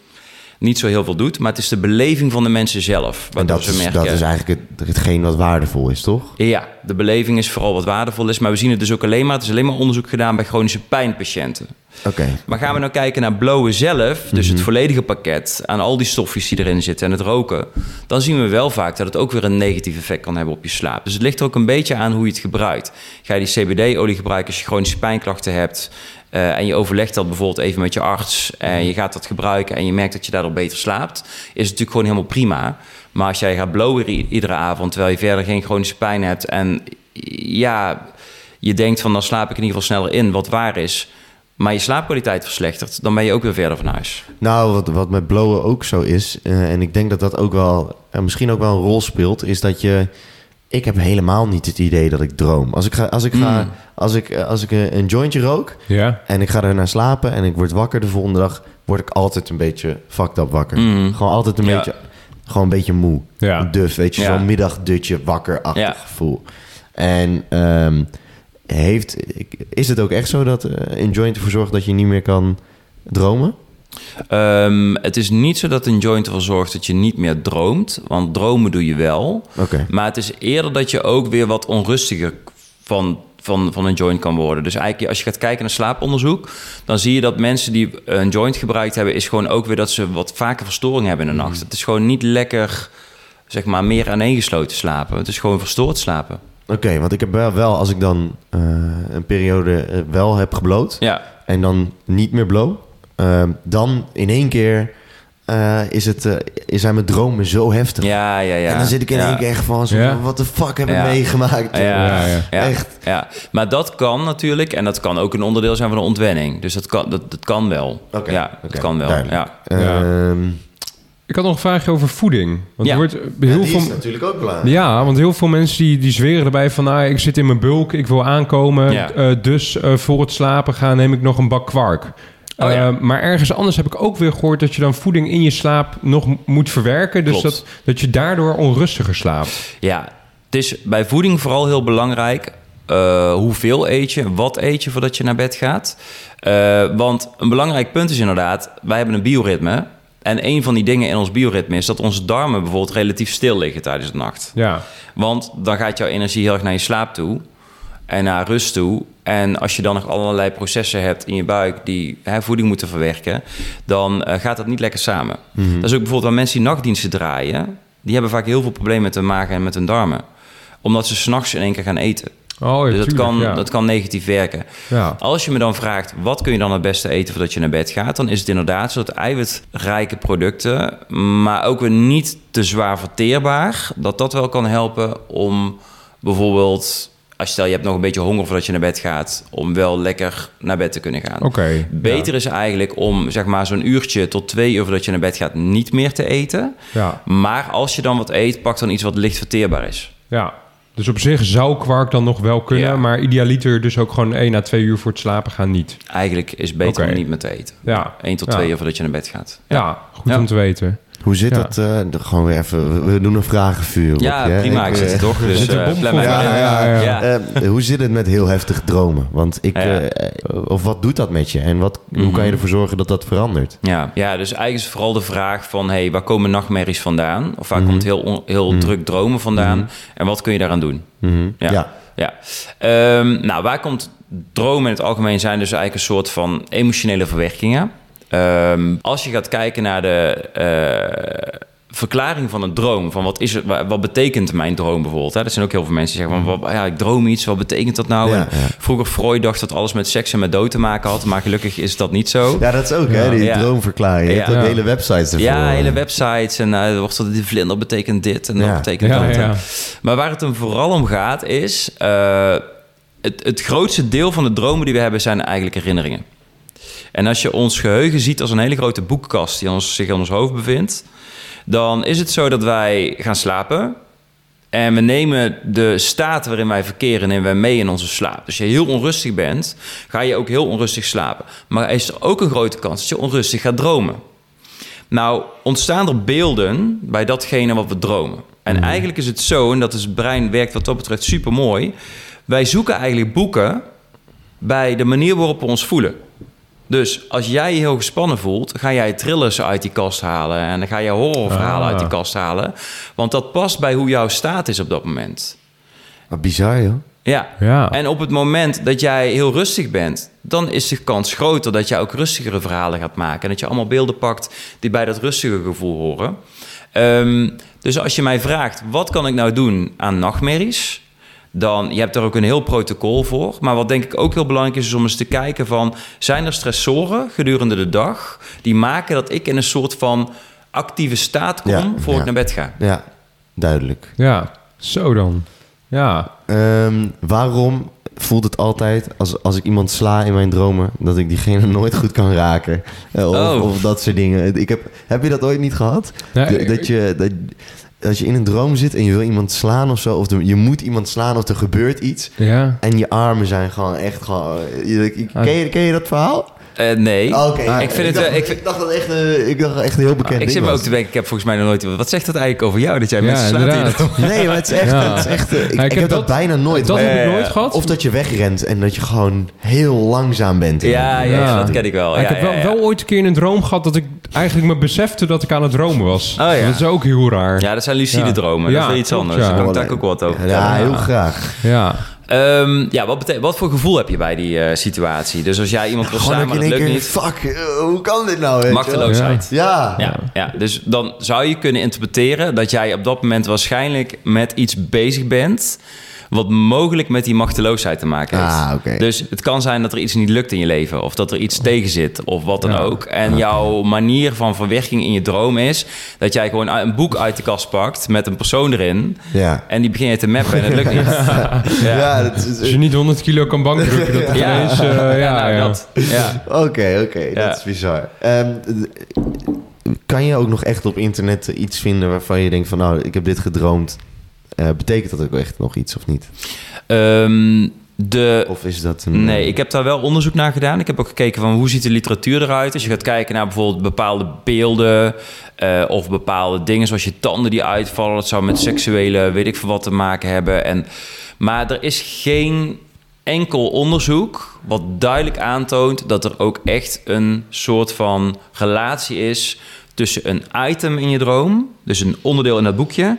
niet zo heel veel doet. Maar het is de beleving van de mensen zelf. En dat ze is, merken... dat is eigenlijk het, hetgeen wat waardevol is, toch? Ja, de beleving is vooral wat waardevol is. Maar we zien het dus ook alleen maar... het is alleen maar onderzoek gedaan bij chronische pijnpatiënten. Oké. Maar gaan we nou kijken naar blowen zelf... dus Mhm. het volledige pakket aan al die stofjes die erin zitten... en het roken... dan zien we wel vaak dat het ook weer een negatief effect kan hebben op je slaap. Dus het ligt er ook een beetje aan hoe je het gebruikt. Ga je die CBD-olie gebruiken als je chronische pijnklachten hebt... eh, en je overlegt dat bijvoorbeeld even met je arts... en je gaat dat gebruiken en je merkt dat je daardoor beter slaapt... is het natuurlijk gewoon helemaal prima... Maar als jij gaat blowen iedere avond terwijl je verder geen chronische pijn hebt en ja, je denkt van dan slaap ik in ieder geval sneller in, wat waar is, maar je slaapkwaliteit verslechtert, dan ben je ook weer verder van huis. Nou, wat, wat met blowen ook zo is, eh, en ik denk dat dat ook wel, eh, misschien ook wel een rol speelt, is dat je. Ik heb helemaal niet het idee dat ik droom. Als ik ga, als ik ga, Mm. als ik, eh, als ik een, een jointje rook Ja. en ik ga er naar slapen en ik word wakker de volgende dag, word ik altijd een beetje fucked up wakker. Mm. Gewoon altijd een Ja. beetje, gewoon een beetje moe. Ja. Duf, weet je, Ja. zo'n middagdutje wakker-achtig Ja. gevoel. En ehm, heeft, is het ook echt zo dat eh, een joint ervoor zorgt dat je niet meer kan dromen? Ehm, het is niet zo dat een joint ervoor zorgt dat je niet meer droomt, want dromen doe je wel. Maar het is eerder dat je ook weer wat onrustiger van, van, van een joint kan worden. Dus eigenlijk als je gaat kijken naar slaaponderzoek... dan zie je dat mensen die een joint gebruikt hebben... is gewoon ook weer dat ze wat vaker verstoring hebben in de nacht. Het is gewoon niet lekker, zeg maar, meer aaneengesloten slapen. Het is gewoon verstoord slapen. Oké, want ik heb wel, wel als ik dan eh, een periode eh, wel heb gebloot Ja, en dan niet meer blow, eh, dan in één keer eh, is het, eh, zijn mijn dromen zo heftig. Ja, ja, ja. En dan zit ik in ja. één keer echt van, zo, Ja. wat de fuck heb ik Ja. meegemaakt? Ja, Ja, ja. ja. Echt. Ja, maar dat kan natuurlijk en dat kan ook een onderdeel zijn van de ontwenning. Dus dat kan, dat, dat kan wel. Oké, Ja, dat kan wel. duidelijk. Ja. Ja. Ehm, Ik had nog een vraagje over voeding. Want Ja. er wordt ja, heel die veel... is natuurlijk ook belangrijk. Ja, want heel veel mensen die, die zweren erbij van... Nou, ik zit in mijn bulk, ik wil aankomen. Ja. eh, dus eh, voor het slapen gaan neem ik nog een bak kwark. Oh ja. Eh, maar ergens anders heb ik ook weer gehoord... dat je dan voeding in je slaap nog moet verwerken. Dus Klopt. dat, dat je daardoor onrustiger slaapt. Ja, het is bij voeding vooral heel belangrijk. eh, hoeveel eet je, wat eet je voordat je naar bed gaat. Eh, want een belangrijk punt is inderdaad, wij hebben een bioritme. En een van die dingen in ons bioritme is dat onze darmen bijvoorbeeld relatief stil liggen tijdens de nacht. Ja, Want dan gaat jouw energie heel erg naar je slaap toe en naar rust toe. En als je dan nog allerlei processen hebt in je buik die hè, voeding moeten verwerken, dan eh, gaat dat niet lekker samen. Dat is ook bijvoorbeeld waar mensen die nachtdiensten draaien, die hebben vaak heel veel problemen met hun maag en met hun darmen. Omdat ze s'nachts in één keer gaan eten. oh, ja dus dat tuurlijk, kan, ja. dat kan negatief werken. Ja. Als je me dan vraagt, wat kun je dan het beste eten voordat je naar bed gaat? Dan is het inderdaad zo dat eiwitrijke producten, maar ook weer niet te zwaar verteerbaar, dat dat wel kan helpen om bijvoorbeeld, als je stel je hebt nog een beetje honger voordat je naar bed gaat, om wel lekker naar bed te kunnen gaan. Oké. Beter is eigenlijk om zeg maar zo'n uurtje tot twee uur voordat je naar bed gaat niet meer te eten. Ja. Maar als je dan wat eet, pak dan iets wat licht verteerbaar is. ja. Dus op zich zou kwark dan nog wel kunnen... Ja. maar idealiter dus ook gewoon 1 à 2 uur voor het slapen gaan niet. Eigenlijk is beter om niet meer te eten. Ja. Eén tot Ja. twee uur voordat je naar bed gaat. Ja, goed om te weten. Hoe zit Ja. dat? eh, gewoon weer even, we- doen een vragenvuur. Ja, hè? prima. Ik eh, zit er toch. Dus Zit er eh. Eh, hoe zit het met heel heftig dromen? Want ik, eh, of wat doet dat met je? En wat, hoe Mhm. kan je ervoor zorgen dat dat verandert? Ja, ja, dus eigenlijk is vooral de vraag van... Hey, waar komen nachtmerries vandaan? Of waar Mhm. komt heel, heel druk dromen vandaan? En wat kun je daaraan doen? Mhm. Ja. ja. Ja. Ehm, nou, waar komt dromen in het algemeen zijn dus eigenlijk een soort van emotionele verwerkingen. Ehm, als je gaat kijken naar de eh, verklaring van een droom, van wat is het, wa- wat betekent mijn droom bijvoorbeeld? Hè? Dat zijn ook heel veel mensen die zeggen van, wat, ja, ik droom iets, wat betekent dat nou? Ja, En ja. Vroeger Freud dacht dat alles met seks en met dood te maken had, maar gelukkig is dat niet zo. Ja, dat is ook, hè? Die Ja. droomverklaring. Je Ja. hebt ook Ja. hele websites ervoor. Ja, hele websites en er wordt zo, die vlinder betekent dit en Ja. dat betekent Ja, dat. ja. Maar waar het hem vooral om gaat is... eh, het, het grootste deel van de dromen die we hebben zijn eigenlijk herinneringen. En als je ons geheugen ziet als een hele grote boekenkast die ons, zich in ons hoofd bevindt... dan is het zo dat wij gaan slapen... En we nemen de staat waarin wij verkeren nemen wij mee in onze slaap. Dus als je heel onrustig bent, ga je ook heel onrustig slapen. Maar er is er ook een grote kans dat je onrustig gaat dromen. Nou, ontstaan er beelden bij datgene wat we dromen. En eigenlijk is het zo, en dat is het brein werkt wat dat betreft super mooi. Wij zoeken eigenlijk boeken bij de manier waarop we ons voelen. Dus als jij je heel gespannen voelt, ga jij thrillers uit die kast halen. En dan ga je horrorverhalen Ah. uit die kast halen. Want dat past bij hoe jouw staat is op dat moment. Wat bizar, joh. Ja. Ja. En op het moment dat jij heel rustig bent, dan is de kans groter dat jij ook rustigere verhalen gaat maken. En dat je allemaal beelden pakt die bij dat rustige gevoel horen. Ehm, dus als je mij vraagt, wat kan ik nou doen aan nachtmerries? Dan, je hebt er ook een heel protocol voor. Maar wat denk ik ook heel belangrijk is, is om eens te kijken van... zijn er stressoren gedurende de dag... die maken dat ik in een soort van actieve staat kom... Ja, voor ja. ik naar bed ga? Ja, duidelijk. Ja, zo dan. Ja, Ehm, waarom voelt het altijd, als, als ik iemand sla in mijn dromen, dat ik diegene nooit goed kan raken? Eh, Of, Oh. of dat soort dingen. Ik heb, heb je dat ooit niet gehad? Nee, dat, je, dat, dat je in een droom zit en je wil iemand slaan of zo, of je moet iemand slaan of er gebeurt iets. ja. En je armen zijn gewoon echt gewoon... je- ik- Ah. ken, je, ken je dat verhaal? Eh, nee. Oh, Oké, ik vind het... dacht, eh, ik, ik, dacht dat echt, ik dacht echt een heel bekend ik ding zit me ook te denken, ik heb volgens mij nog nooit... Wat zegt dat eigenlijk over jou, dat jij Ja, mensen slaat? Nee, maar het is echt... Ja. Het is echt eh, ik, ik heb dat, bijna nooit. Dat heb ik Eh, nooit gehad. Of dat je wegrent en dat je gewoon heel langzaam bent. Ja, ja, Ja. dat ken ik wel. Ja, ik Ja, heb wel, wel ooit een keer in een droom gehad dat ik eigenlijk me besefte dat ik aan het dromen was. Oh, ja. Dat is ook heel raar. Ja, dat zijn lucide Ja. dromen. dat is weer iets anders. Daar kan ik daar ook wat over Ja, heel graag. Ja. Ehm, ja, wat, wat voor gevoel heb je bij die eh, situatie? Dus als jij iemand wil Gewoon slaan, dat lukt keer, niet... fuck, eh, hoe kan dit nou? Machteloosheid. Ja. Ja, ja, dus dan zou je kunnen interpreteren dat jij op dat moment waarschijnlijk met iets bezig bent. Wat mogelijk met die machteloosheid te maken heeft. Ah. Dus het kan zijn dat er iets niet lukt in je leven, of dat er iets tegen zit, of wat dan Ja. ook. En jouw manier van verwerking in je droom is dat jij gewoon een boek uit de kast pakt met een persoon erin. Ja. En die begin je te mappen en het lukt niet. Ja, Ja, dat is- Als je niet 100 kilo kan bankdrukken, dat Ja. ineens... eh, ja, Ja, nou, ja. dat. Ja. Oké, oké, Ja. dat is bizar. Ehm, kan je ook nog echt op internet iets vinden waarvan je denkt van nou, ik heb dit gedroomd. Eh, betekent dat ook echt nog iets of niet? Ehm, de, Of is dat een... Nee, ik heb daar wel onderzoek naar gedaan. Ik heb ook gekeken van hoe ziet de literatuur eruit. Als je gaat kijken naar bijvoorbeeld bepaalde beelden eh, of bepaalde dingen zoals je tanden die uitvallen. Dat zou met seksuele, weet ik veel wat te maken hebben. En, maar er is geen enkel onderzoek wat duidelijk aantoont dat er ook echt een soort van relatie is tussen een item in je droom, dus een onderdeel in dat boekje,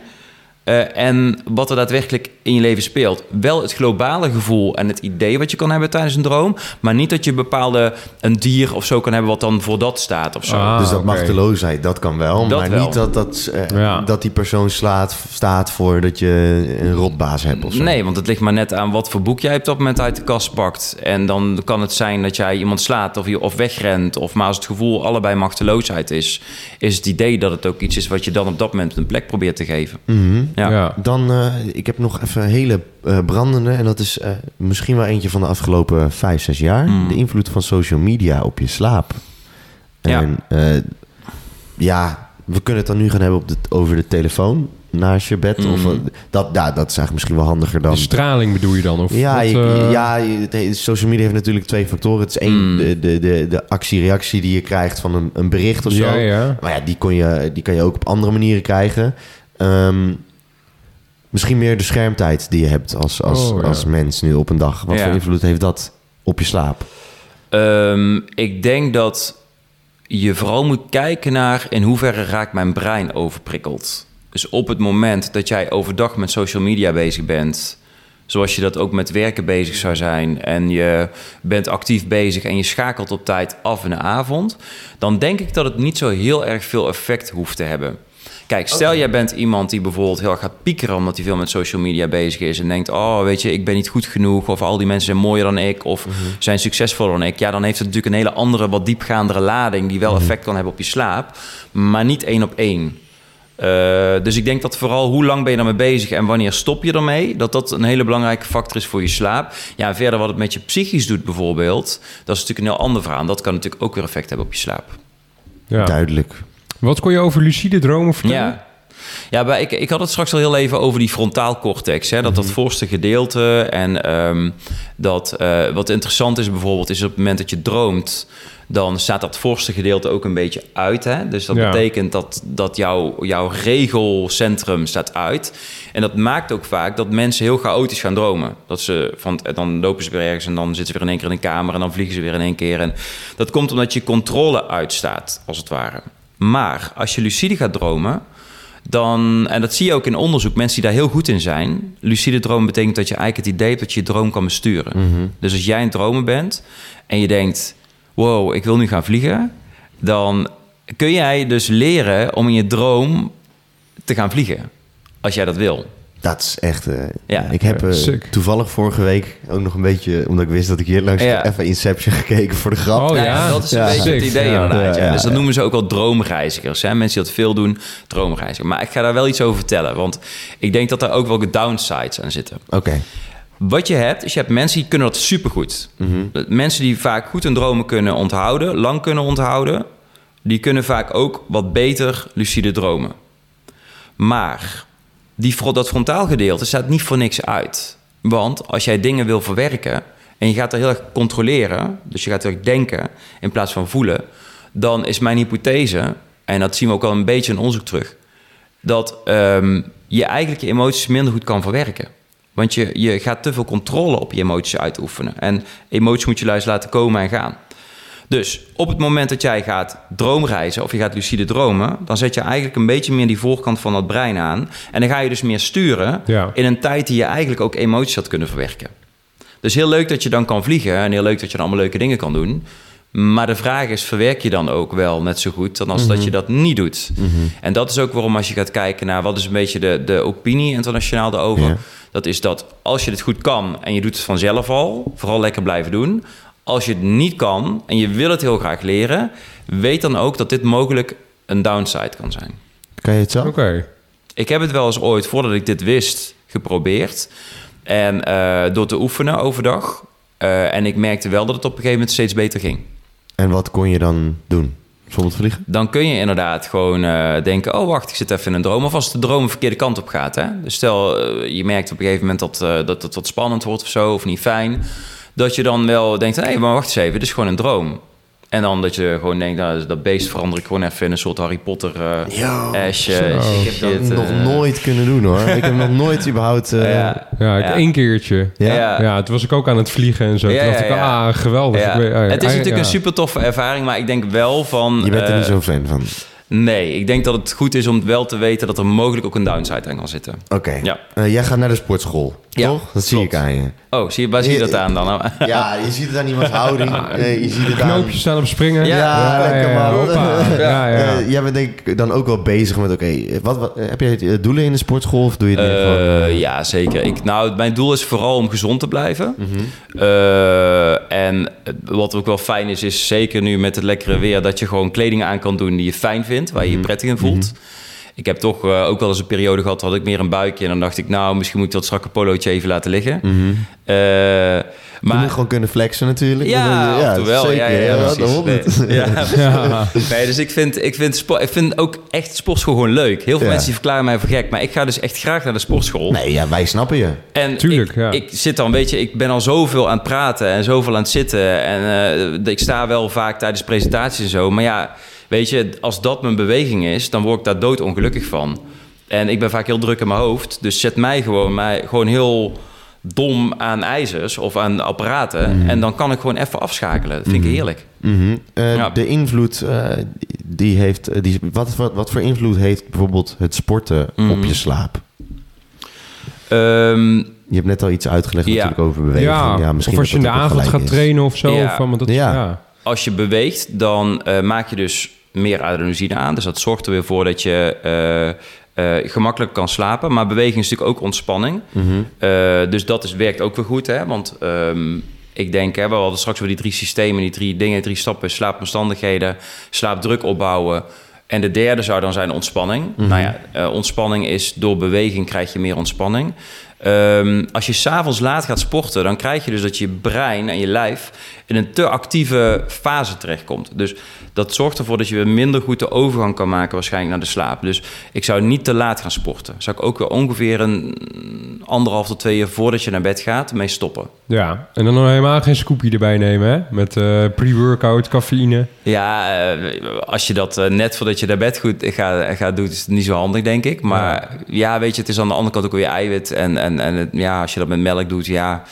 eh, en wat er daadwerkelijk in je leven speelt. Wel het globale gevoel en het idee wat je kan hebben tijdens een droom. Maar niet dat je bepaalde een dier of zo kan hebben wat dan voor dat staat of zo. Ah, dus dat machteloosheid, dat kan wel. Dat maar wel. niet dat, dat, eh, Ja. dat die persoon slaat, staat voor dat je een rotbaas hebt of zo. Nee, want het ligt maar net aan wat voor boek jij op dat moment uit de kast pakt. En dan kan het zijn dat jij iemand slaat of, je, of wegrent. Of maar als het gevoel allebei machteloosheid is, is het idee dat het ook iets is wat je dan op dat moment een plek probeert te geven. Mhm. Ja. Ja. Dan, eh, ik heb nog even een hele eh, brandende. En dat is eh, misschien wel eentje van de afgelopen vijf, zes jaar. Mm. De invloed van social media op je slaap. Ja. En eh, ja, we kunnen het dan nu gaan hebben op de, over de telefoon naast je bed. Mm. Of, eh, dat, ja, dat is eigenlijk misschien wel handiger dan... De straling bedoel je dan? Of Ja, wat, je, ja social media heeft natuurlijk twee factoren. Het is één, Mm. de, de, de, de actie-reactie die je krijgt van een, een bericht of zo. Ja, ja. Maar ja, die, kon je, die kan je ook op andere manieren krijgen. Ehm, misschien meer de schermtijd die je hebt als, als, Oh, ja. als mens nu op een dag. Wat Ja. voor invloed heeft dat op je slaap? Ehm, ik denk dat je vooral moet kijken naar in hoeverre raakt mijn brein overprikkeld. Dus op het moment dat jij overdag met social media bezig bent, zoals je dat ook met werken bezig zou zijn, en je bent actief bezig en je schakelt op tijd af in de avond, dan denk ik dat het niet zo heel erg veel effect hoeft te hebben. Kijk, stel jij bent iemand die bijvoorbeeld heel erg gaat piekeren omdat hij veel met social media bezig is en denkt, oh weet je, ik ben niet goed genoeg of al die mensen zijn mooier dan ik of zijn succesvoller dan ik. Ja, dan heeft het natuurlijk een hele andere, wat diepgaandere lading die wel effect kan hebben op je slaap, maar niet één op één. Eh, dus ik denk dat vooral hoe lang ben je daarmee bezig en wanneer stop je ermee, dat dat een hele belangrijke factor is voor je slaap. Ja, en verder wat het met je psychisch doet bijvoorbeeld, dat is natuurlijk een heel ander verhaal. Dat kan natuurlijk ook weer effect hebben op je slaap. Ja. Duidelijk. Wat kon je over lucide dromen vertellen? Ja. Ja, maar ik, ik had het straks al heel even over die frontaal cortex. Hè, dat dat voorste gedeelte. En ehm, dat eh, wat interessant is bijvoorbeeld, is op het moment dat je droomt, dan staat dat voorste gedeelte ook een beetje uit. Hè? Dus dat Ja. betekent dat, dat jouw, jouw regelcentrum staat uit. En dat maakt ook vaak dat mensen heel chaotisch gaan dromen. Dat ze van, dan lopen ze weer ergens en dan zitten ze weer in één keer in een kamer en dan vliegen ze weer in één keer. En dat komt omdat je controle uitstaat, als het ware. Maar als je lucide gaat dromen, dan, en dat zie je ook in onderzoek, mensen die daar heel goed in zijn. Lucide dromen betekent dat je eigenlijk het idee hebt dat je je droom kan besturen. Dus als jij in het dromen bent en je denkt, wow, ik wil nu gaan vliegen, dan kun jij dus leren om in je droom te gaan vliegen. Als jij dat wil. Dat is echt... eh, Ja. ik heb eh, toevallig vorige week ook nog een beetje... Omdat ik wist dat ik hier langs Ja. even Inception gekeken voor de grap. Oh, ja? dat is een beetje het idee ja. inderdaad. Ja, Ja, ja, Dus dat ja. noemen ze ook wel droomreizigers. Hè? Mensen die dat veel doen, droomreizigers. Maar ik ga daar wel iets over vertellen. Want ik denk dat daar ook wel downsides aan zitten. Oké. Wat je hebt, is je hebt mensen die kunnen dat supergoed. Mensen die vaak goed hun dromen kunnen onthouden, lang kunnen onthouden, die kunnen vaak ook wat beter lucide dromen. Maar die, dat frontaal gedeelte staat niet voor niks uit. Want als jij dingen wil verwerken en je gaat er heel erg controleren, dus je gaat er denken in plaats van voelen, dan is mijn hypothese, en dat zien we ook al een beetje in onderzoek terug, dat ehm, je eigenlijk je emoties minder goed kan verwerken. Want je, je gaat te veel controle op je emoties uitoefenen. En emoties moet je juist laten komen en gaan. Dus op het moment dat jij gaat droomreizen of je gaat lucide dromen, dan zet je eigenlijk een beetje meer die voorkant van dat brein aan. En dan ga je dus meer sturen Ja. in een tijd die je eigenlijk ook emoties had kunnen verwerken. Dus heel leuk dat je dan kan vliegen en heel leuk dat je dan allemaal leuke dingen kan doen. Maar de vraag is, verwerk je dan ook wel net zo goed dan als dat je dat niet doet? En dat is ook waarom als je gaat kijken naar wat is een beetje de, de opinie internationaal daarover, Ja. Dat is dat als je het goed kan en je doet het vanzelf al, vooral lekker blijven doen. Als je het niet kan en je wil het heel graag leren, weet dan ook dat dit mogelijk een downside kan zijn. Kan je het zo? Oké. Ik heb het wel eens ooit, voordat ik dit wist, geprobeerd. En eh, door te oefenen overdag. Eh, en ik merkte wel dat het op een gegeven moment steeds beter ging. En wat kon je dan doen? Bijvoorbeeld vliegen? Dan kun je inderdaad gewoon eh, denken... oh, wacht, ik zit even in een droom. Of als de droom de verkeerde kant op gaat. Hè? Dus stel, je merkt op een gegeven moment dat, eh, dat het wat spannend wordt of zo... of niet fijn. Dat je dan wel denkt, hé, maar wacht eens even, dit is gewoon een droom. En dan dat je gewoon denkt, nou, dat beest verander ik gewoon even in een soort Harry Potter uh, zo. eh, Ik heb shit, dat nog eh. nooit kunnen doen hoor. Ik heb nog nooit überhaupt... eh, ja. Ja, ik Ja. één keertje. Ja? Ja. Ja, toen was ik ook aan het vliegen en zo. Ja, toen dacht ja, ik, ja. ah, geweldig. Ja. Ik weet- ah, het is natuurlijk ja. een super toffe ervaring, maar ik denk wel van... Je bent er eh, niet zo'n fan van. Nee, ik denk dat het goed is om wel te weten dat er mogelijk ook een downside aan kan zitten. Oké. Ja. Eh, jij gaat naar de sportschool, Ja, toch? Dat zie ik aan je. Oh, zie je, waar zie je dat aan dan? Ja, je ziet het aan iemands houding. Eh, je ziet het aan... Knoopjes staan op springen. Ja. Ja, lekker man. Ja, ja. Eh, jij bent denk ik dan ook wel bezig met, oké, wat, wat, heb jij eh, doelen in de sportschool of doe je het gewoon... Eh, ja, zeker. Ik, nou, mijn doel is vooral om gezond te blijven. Mhm. Eh, en wat ook wel fijn is, is zeker nu met het lekkere weer... dat je gewoon kleding aan kan doen die je fijn vindt, waar je Mhm. je prettig in voelt. Ik heb toch eh, ook wel eens een periode gehad, had ik meer een buikje... en dan dacht ik, nou, misschien moet ik dat strakke polootje even laten liggen. Mhm. Eh, Je maar moet gewoon kunnen flexen natuurlijk. Ja, toe wel. Zeker, ja, ja, ja. Nee, ja, Ja. Nee, dus ik vind, ik, vind sport, ik vind ook echt sportschool gewoon leuk. Heel veel Ja. mensen die verklaren mij voor gek, maar ik ga dus echt graag naar de sportschool. Nee, ja, wij snappen je. En Tuurlijk, ik, ja. ik zit dan, weet je, ik ben al zoveel aan het praten en zoveel aan het zitten. En eh, ik sta wel vaak tijdens presentaties en zo. Maar ja, weet je, als dat mijn beweging is, dan word ik daar doodongelukkig van. En ik ben vaak heel druk in mijn hoofd. Dus zet mij gewoon, mij gewoon heel dom aan ijzers of aan apparaten. En dan kan ik gewoon even afschakelen. Dat vind ik heerlijk. Mhm. Eh, Ja. De invloed, eh, die heeft, eh, die, wat, wat, wat voor invloed heeft bijvoorbeeld het sporten Mhm. op je slaap? Ehm, Je hebt net al iets uitgelegd Ja. natuurlijk over beweging. Ja, misschien of als je in de avond gaat is. trainen of zo. Ja. Of, want dat, Ja. ja. als je beweegt, dan eh, maak je dus meer adenosine aan. Dus dat zorgt er weer voor dat je eh, eh, gemakkelijk kan slapen. Maar beweging is natuurlijk ook ontspanning. Mhm. Eh, dus dat is, werkt ook weer goed. Hè? Want ehm, ik denk, hè, we hadden straks weer die drie systemen, die drie dingen, drie stappen. Slaapomstandigheden, slaapdruk opbouwen. En de derde zou dan zijn ontspanning. Nou ja, ontspanning is door beweging krijg je meer ontspanning. Ehm, als je s'avonds laat gaat sporten, dan krijg je dus dat je brein en je lijf in een te actieve fase terechtkomt. Dus dat zorgt ervoor dat je weer minder goed de overgang kan maken waarschijnlijk naar de slaap. Dus ik zou niet te laat gaan sporten. Zou ik ook weer ongeveer een anderhalf tot twee uur voordat je naar bed gaat mee stoppen. Ja, en dan nog helemaal geen scoopje erbij nemen, hè? Met eh, pre-workout, cafeïne. Ja, eh, als je dat eh, net voordat je naar bed goed gaat, gaat doen, is het niet zo handig, denk ik. Maar ja. weet je, het is aan de andere kant ook weer eiwit. En, en, en het- ja, als je dat met melk doet, ja...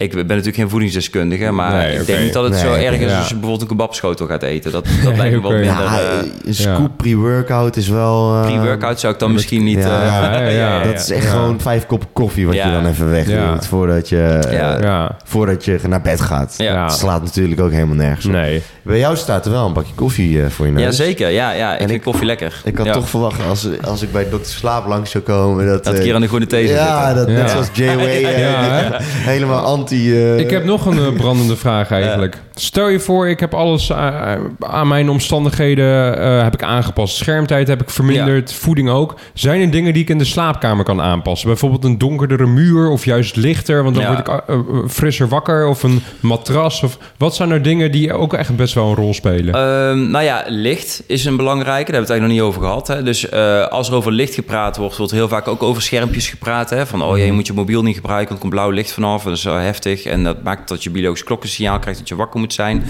Ik ben natuurlijk geen voedingsdeskundige, maar Nee, ik denk niet dat het zo Nee, erg is ja. als je bijvoorbeeld een kebabschotel gaat eten. Dat, dat lijkt me wel oké. minder... Ja, eh, een scoop pre-workout is wel... eh, Pre-workout zou ik dan misschien niet... ja, eh, ja, ja, Dat is echt Ja. gewoon vijf kop koffie wat Ja. je dan even wegdoet Ja. voordat, je, voordat je naar bed gaat. Het slaat natuurlijk ook helemaal nergens op. nee. Bij jou staat er wel een bakje koffie voor je neus. ja, zeker. Ja, ja, ik En vind ik- koffie lekker. Ik had Ja. toch verwacht als, als ik bij Dr. Slaap langs zou komen... Dat, Dat ik hier aan de groene thee zou Ja, dat, net zoals J-Way helemaal anti... eh, Ik heb nog een eh, brandende vraag eigenlijk. Stel je voor, ik heb alles eh, aan mijn omstandigheden eh, heb ik aangepast. Schermtijd heb ik verminderd, voeding ook. Zijn er dingen die ik in de slaapkamer kan aanpassen? Bijvoorbeeld een donkerdere muur of juist lichter, want dan Ja. word ik eh, eh, frisser wakker. Of een matras. Of, wat zijn er dingen die ook echt best wel een rol spelen? Ehm, nou ja, licht is een belangrijke. Daar hebben we het eigenlijk nog niet over gehad. Hè. Dus eh, als er over licht gepraat wordt, wordt heel vaak ook over schermpjes gepraat. Hè. Van, oh Mhm. je moet je mobiel niet gebruiken, want er komt blauw licht vanaf. Dat is heftig. En dat maakt dat je biologisch klokkensignaal krijgt dat je wakker moet zijn.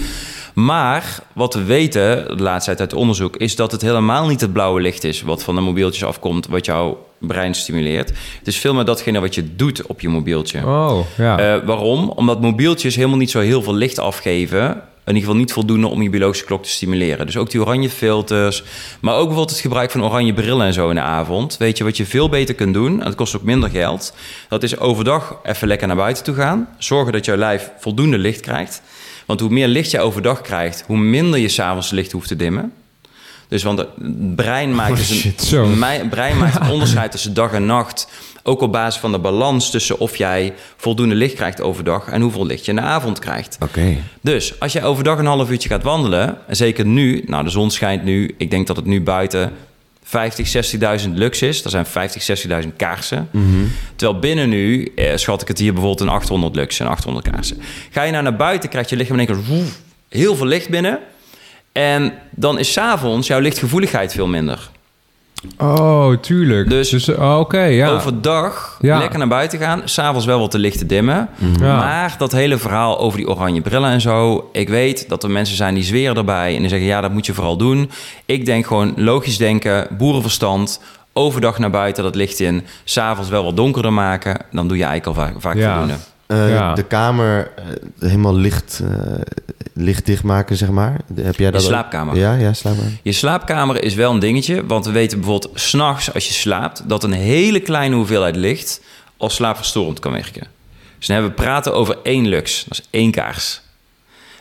Maar wat we weten, de laatste tijd uit onderzoek, is dat het helemaal niet het blauwe licht is wat van de mobieltjes afkomt, wat jouw brein stimuleert. Het is veel meer datgene wat je doet op je mobieltje. oh, ja. Eh, waarom? Omdat mobieltjes helemaal niet zo heel veel licht afgeven. In ieder geval niet voldoende om je biologische klok te stimuleren. Dus ook die oranje filters. Maar ook bijvoorbeeld het gebruik van oranje brillen en zo in de avond. Weet je wat je veel beter kunt doen? En het kost ook minder geld. Dat is overdag even lekker naar buiten toe gaan. Zorgen dat jouw lijf voldoende licht krijgt. Want hoe meer licht je overdag krijgt, hoe minder je s'avonds licht hoeft te dimmen. Dus want het brein maakt, Oh, dus een, shit, mijn brein maakt een onderscheid tussen dag en nacht. Ook op basis van de balans tussen of jij voldoende licht krijgt overdag en hoeveel licht je in de avond krijgt. Oké. Dus als jij overdag een half uurtje gaat wandelen, en zeker nu, nou de zon schijnt nu, ik denk dat het nu buiten 50, 60.000 lux is. Dat zijn 50, 60.000 kaarsen. Terwijl binnen nu eh, schat ik het hier bijvoorbeeld een 800 lux en 800 kaarsen. Ga je nou naar buiten, krijgt je lichaam in één keer heel veel licht binnen. En dan is s'avonds jouw lichtgevoeligheid veel minder. Oh, tuurlijk. Dus- Dus, oh, oké, ja. Overdag Ja. lekker naar buiten gaan. S'avonds wel wat te lichten dimmen. Ja. Maar dat hele verhaal over die oranje brillen en zo. Ik weet dat er mensen zijn die zweren erbij. En die zeggen, ja, dat moet je vooral doen. Ik denk gewoon logisch denken, boerenverstand. Overdag naar buiten, dat licht in. S'avonds wel wat donkerder maken. Dan doe je eigenlijk al vaak, vaak Ja. voldoende. Eh, Ja. De kamer eh, helemaal licht, eh, licht dicht maken, zeg maar. Heb jij dat ook? slaapkamer. Ja, ja, slaapkamer. Je slaapkamer is wel een dingetje. Want we weten bijvoorbeeld s'nachts als je slaapt... dat een hele kleine hoeveelheid licht als slaapverstorend kan werken. Dus dan hebben we praten over één lux. Dat is één kaars.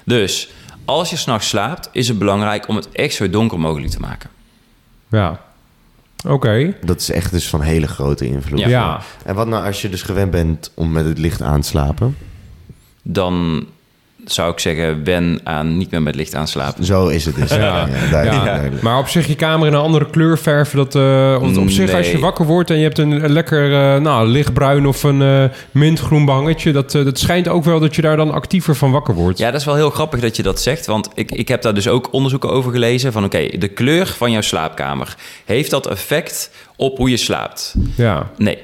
Dus als je s'nachts slaapt... is het belangrijk om het echt zo donker mogelijk te maken. Ja. Oké. Dat is echt dus van hele grote invloed. Ja. Ja. En wat nou als je dus gewend bent om met het licht aan te slapen? Dan zou ik zeggen, wen aan niet meer met licht aanslapen. Zo is het dus. Ja. duidelijk, Ja. duidelijk. Maar op zich je kamer in een andere kleur verven, dat... eh, want op zich als je wakker wordt en je hebt een, een lekker eh, nou, lichtbruin of een eh, mintgroen behangetje... Dat, eh, dat schijnt ook wel dat je daar dan actiever van wakker wordt. Ja, dat is wel heel grappig dat je dat zegt. Want ik, ik heb daar dus ook onderzoeken over gelezen. Van oké, de kleur van jouw slaapkamer. Heeft dat effect op hoe je slaapt? Ja. Nee.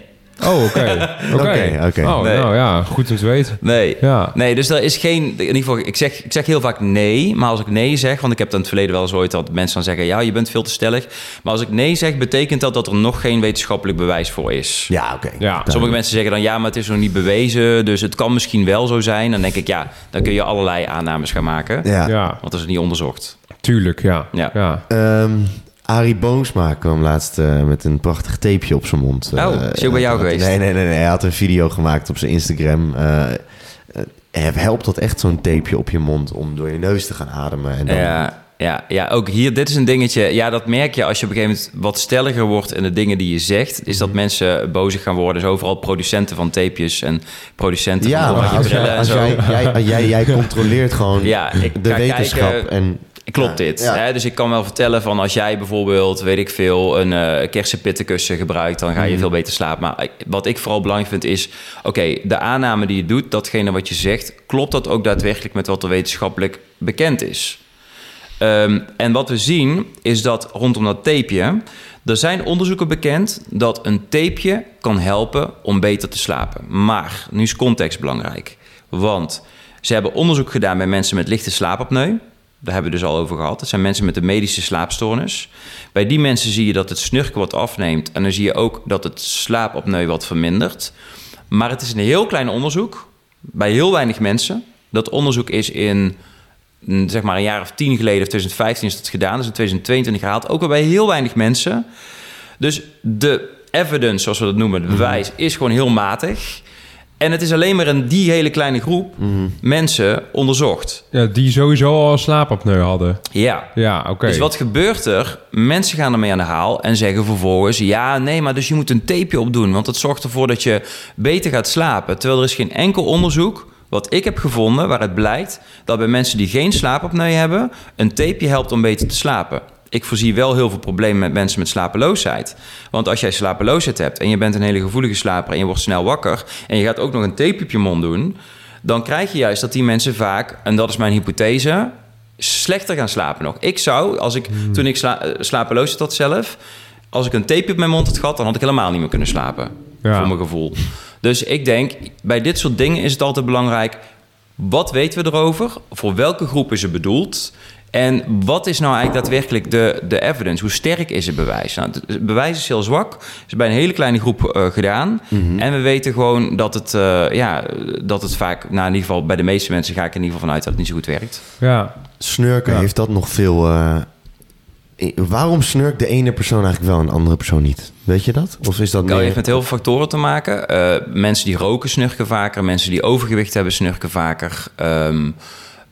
Oh, oké. Oké. Oké. Oh, Nee. nou ja, goed om te weten. Nee. Ja. Nee, dus er is geen... In ieder geval, ik zeg, ik zeg heel vaak nee. Maar als ik nee zeg... Want ik heb dan in het verleden wel eens ooit dat mensen dan zeggen... Ja, je bent veel te stellig. Maar als ik nee zeg, betekent dat dat er nog geen wetenschappelijk bewijs voor is. Ja, oké. Ja. Sommige mensen zeggen dan... Ja, maar het is nog niet bewezen. Dus het kan misschien wel zo zijn. Dan denk ik, ja, dan kun je allerlei aannames gaan maken. Ja. Ja, Want dat is niet onderzocht. tuurlijk, ja. Ja. ja. Ehm, Arie Boomsma kwam laatst eh, met een prachtig tapeje op zijn mond. Oh, Eh, is ook bij jou geweest? Nee, nee, nee, nee. Hij had een video gemaakt op zijn Instagram. Eh, helpt dat echt zo'n tapeje op je mond om door je neus te gaan ademen? En dan... Ja, ja, ja, ook hier, dit is een dingetje. Ja, dat merk je als je op een gegeven moment wat stelliger wordt in de dingen die je zegt. Is dat Mhm. mensen bozig gaan worden. Dus overal producenten van tapejes en producenten Ja, van maar als, en als jij, jij, jij, jij controleert gewoon Ja, ik de wetenschap. kijken- en, Klopt dit. ja. Hè? Dus ik kan wel vertellen van als jij bijvoorbeeld, weet ik veel, een eh kersenpittenkussen gebruikt, dan ga Mhm. je veel beter slapen. Maar wat ik vooral belangrijk vind is, oké, de aanname die je doet, datgene wat je zegt, klopt dat ook daadwerkelijk met wat er wetenschappelijk bekend is? Ehm, en wat we zien is dat rondom dat tapeje, er zijn onderzoeken bekend dat een tapeje kan helpen om beter te slapen. Maar nu is context belangrijk. Want ze hebben onderzoek gedaan bij mensen met lichte slaapapneu. Daar hebben we dus al over gehad. Dat zijn mensen met een medische slaapstoornis. Bij die mensen zie je dat het snurken wat afneemt. En dan zie je ook dat het slaapapneu wat vermindert. Maar het is een heel klein onderzoek. Bij heel weinig mensen. Dat onderzoek is in mm, zeg maar een jaar of tien geleden, of 2015 is dat gedaan. Is in 2022 gehaald. Ook al bij heel weinig mensen. Dus de evidence, zoals we dat noemen, het bewijs, is gewoon heel matig. En het is alleen maar in die hele kleine groep mensen onderzocht. Ja, die sowieso al een slaapapneu hadden. Ja. Ja, oké. Dus wat gebeurt er? Mensen gaan ermee aan de haal en zeggen vervolgens... ja, nee, maar dus je moet een tapeje opdoen... want het zorgt ervoor dat je beter gaat slapen. Terwijl er is geen enkel onderzoek wat ik heb gevonden... waaruit blijkt dat bij mensen die geen slaapapneu hebben... een tapeje helpt om beter te slapen. Ik voorzie wel heel veel problemen met mensen met slapeloosheid. Want als jij slapeloosheid hebt en je bent een hele gevoelige slaper... en je wordt snel wakker en je gaat ook nog een tape op je mond doen... dan krijg je juist dat die mensen vaak, en dat is mijn hypothese slechter gaan slapen nog. Ik zou, als ik, toen ik sla, eh, slapeloosheid had zelf... als ik een tape op mijn mond had gehad... dan had ik helemaal niet meer kunnen slapen. Ja. Voor mijn gevoel. Dus ik denk, bij dit soort dingen is het altijd belangrijk... wat weten we erover? Voor welke groep is het bedoeld? En wat is nou eigenlijk daadwerkelijk de, de evidence? Hoe sterk is het bewijs? Nou, het bewijs is heel zwak. Het is bij een hele kleine groep eh, gedaan. En we weten gewoon dat het, eh, ja, dat het vaak... Nou, in ieder geval bij de meeste mensen ga ik er in ieder geval vanuit... dat het niet zo goed werkt. Ja. Snurken, Ja. heeft dat nog veel... eh, waarom snurkt de ene persoon eigenlijk wel en de andere persoon niet? Weet je dat? Of is dat Dat meer... heeft met heel veel factoren te maken. Eh, mensen die roken snurken vaker. Mensen die overgewicht hebben snurken vaker. Ehm,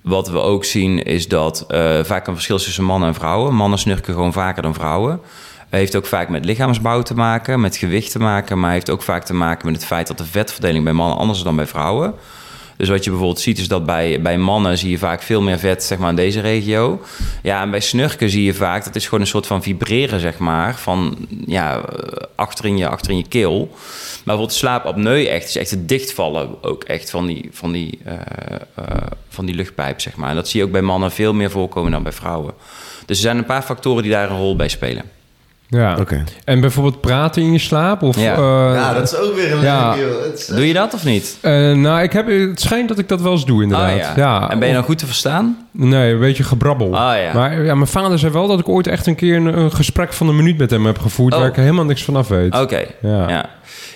Wat we ook zien is dat eh, vaak een verschil is tussen mannen en vrouwen. Mannen snurken gewoon vaker dan vrouwen. Heeft ook vaak met lichaamsbouw te maken, met gewicht te maken, maar heeft ook vaak te maken met het feit dat de vetverdeling bij mannen anders is dan bij vrouwen. Dus wat je bijvoorbeeld ziet is dat bij, bij mannen zie je vaak veel meer vet zeg maar, in deze regio. Ja, en bij snurken zie je vaak, dat is gewoon een soort van vibreren zeg maar, van ja, achter, in je, achter in je keel. Maar bijvoorbeeld slaapapneu echt, is echt het dichtvallen ook echt van die, van die, eh, eh, van die luchtpijp zeg maar. En dat zie je ook bij mannen veel meer voorkomen dan bij vrouwen. Dus er zijn een paar factoren die daar een rol bij spelen. Ja. Oké. En bijvoorbeeld praten in je slaap? Of, Ja. eh, Ja, dat is ook weer een Ja. Doe je dat of niet? eh, nou, ik heb, het schijnt dat ik dat wel eens doe, inderdaad. Ah, ja. ja. En ben je dan goed te verstaan? Nee, een beetje gebrabbel. Ah, ja. Maar ja, mijn vader zei wel dat ik ooit echt een keer een, een gesprek van een minuut met hem heb gevoerd... Oh. waar ik helemaal niks van af weet. Oké. Ja. Ja.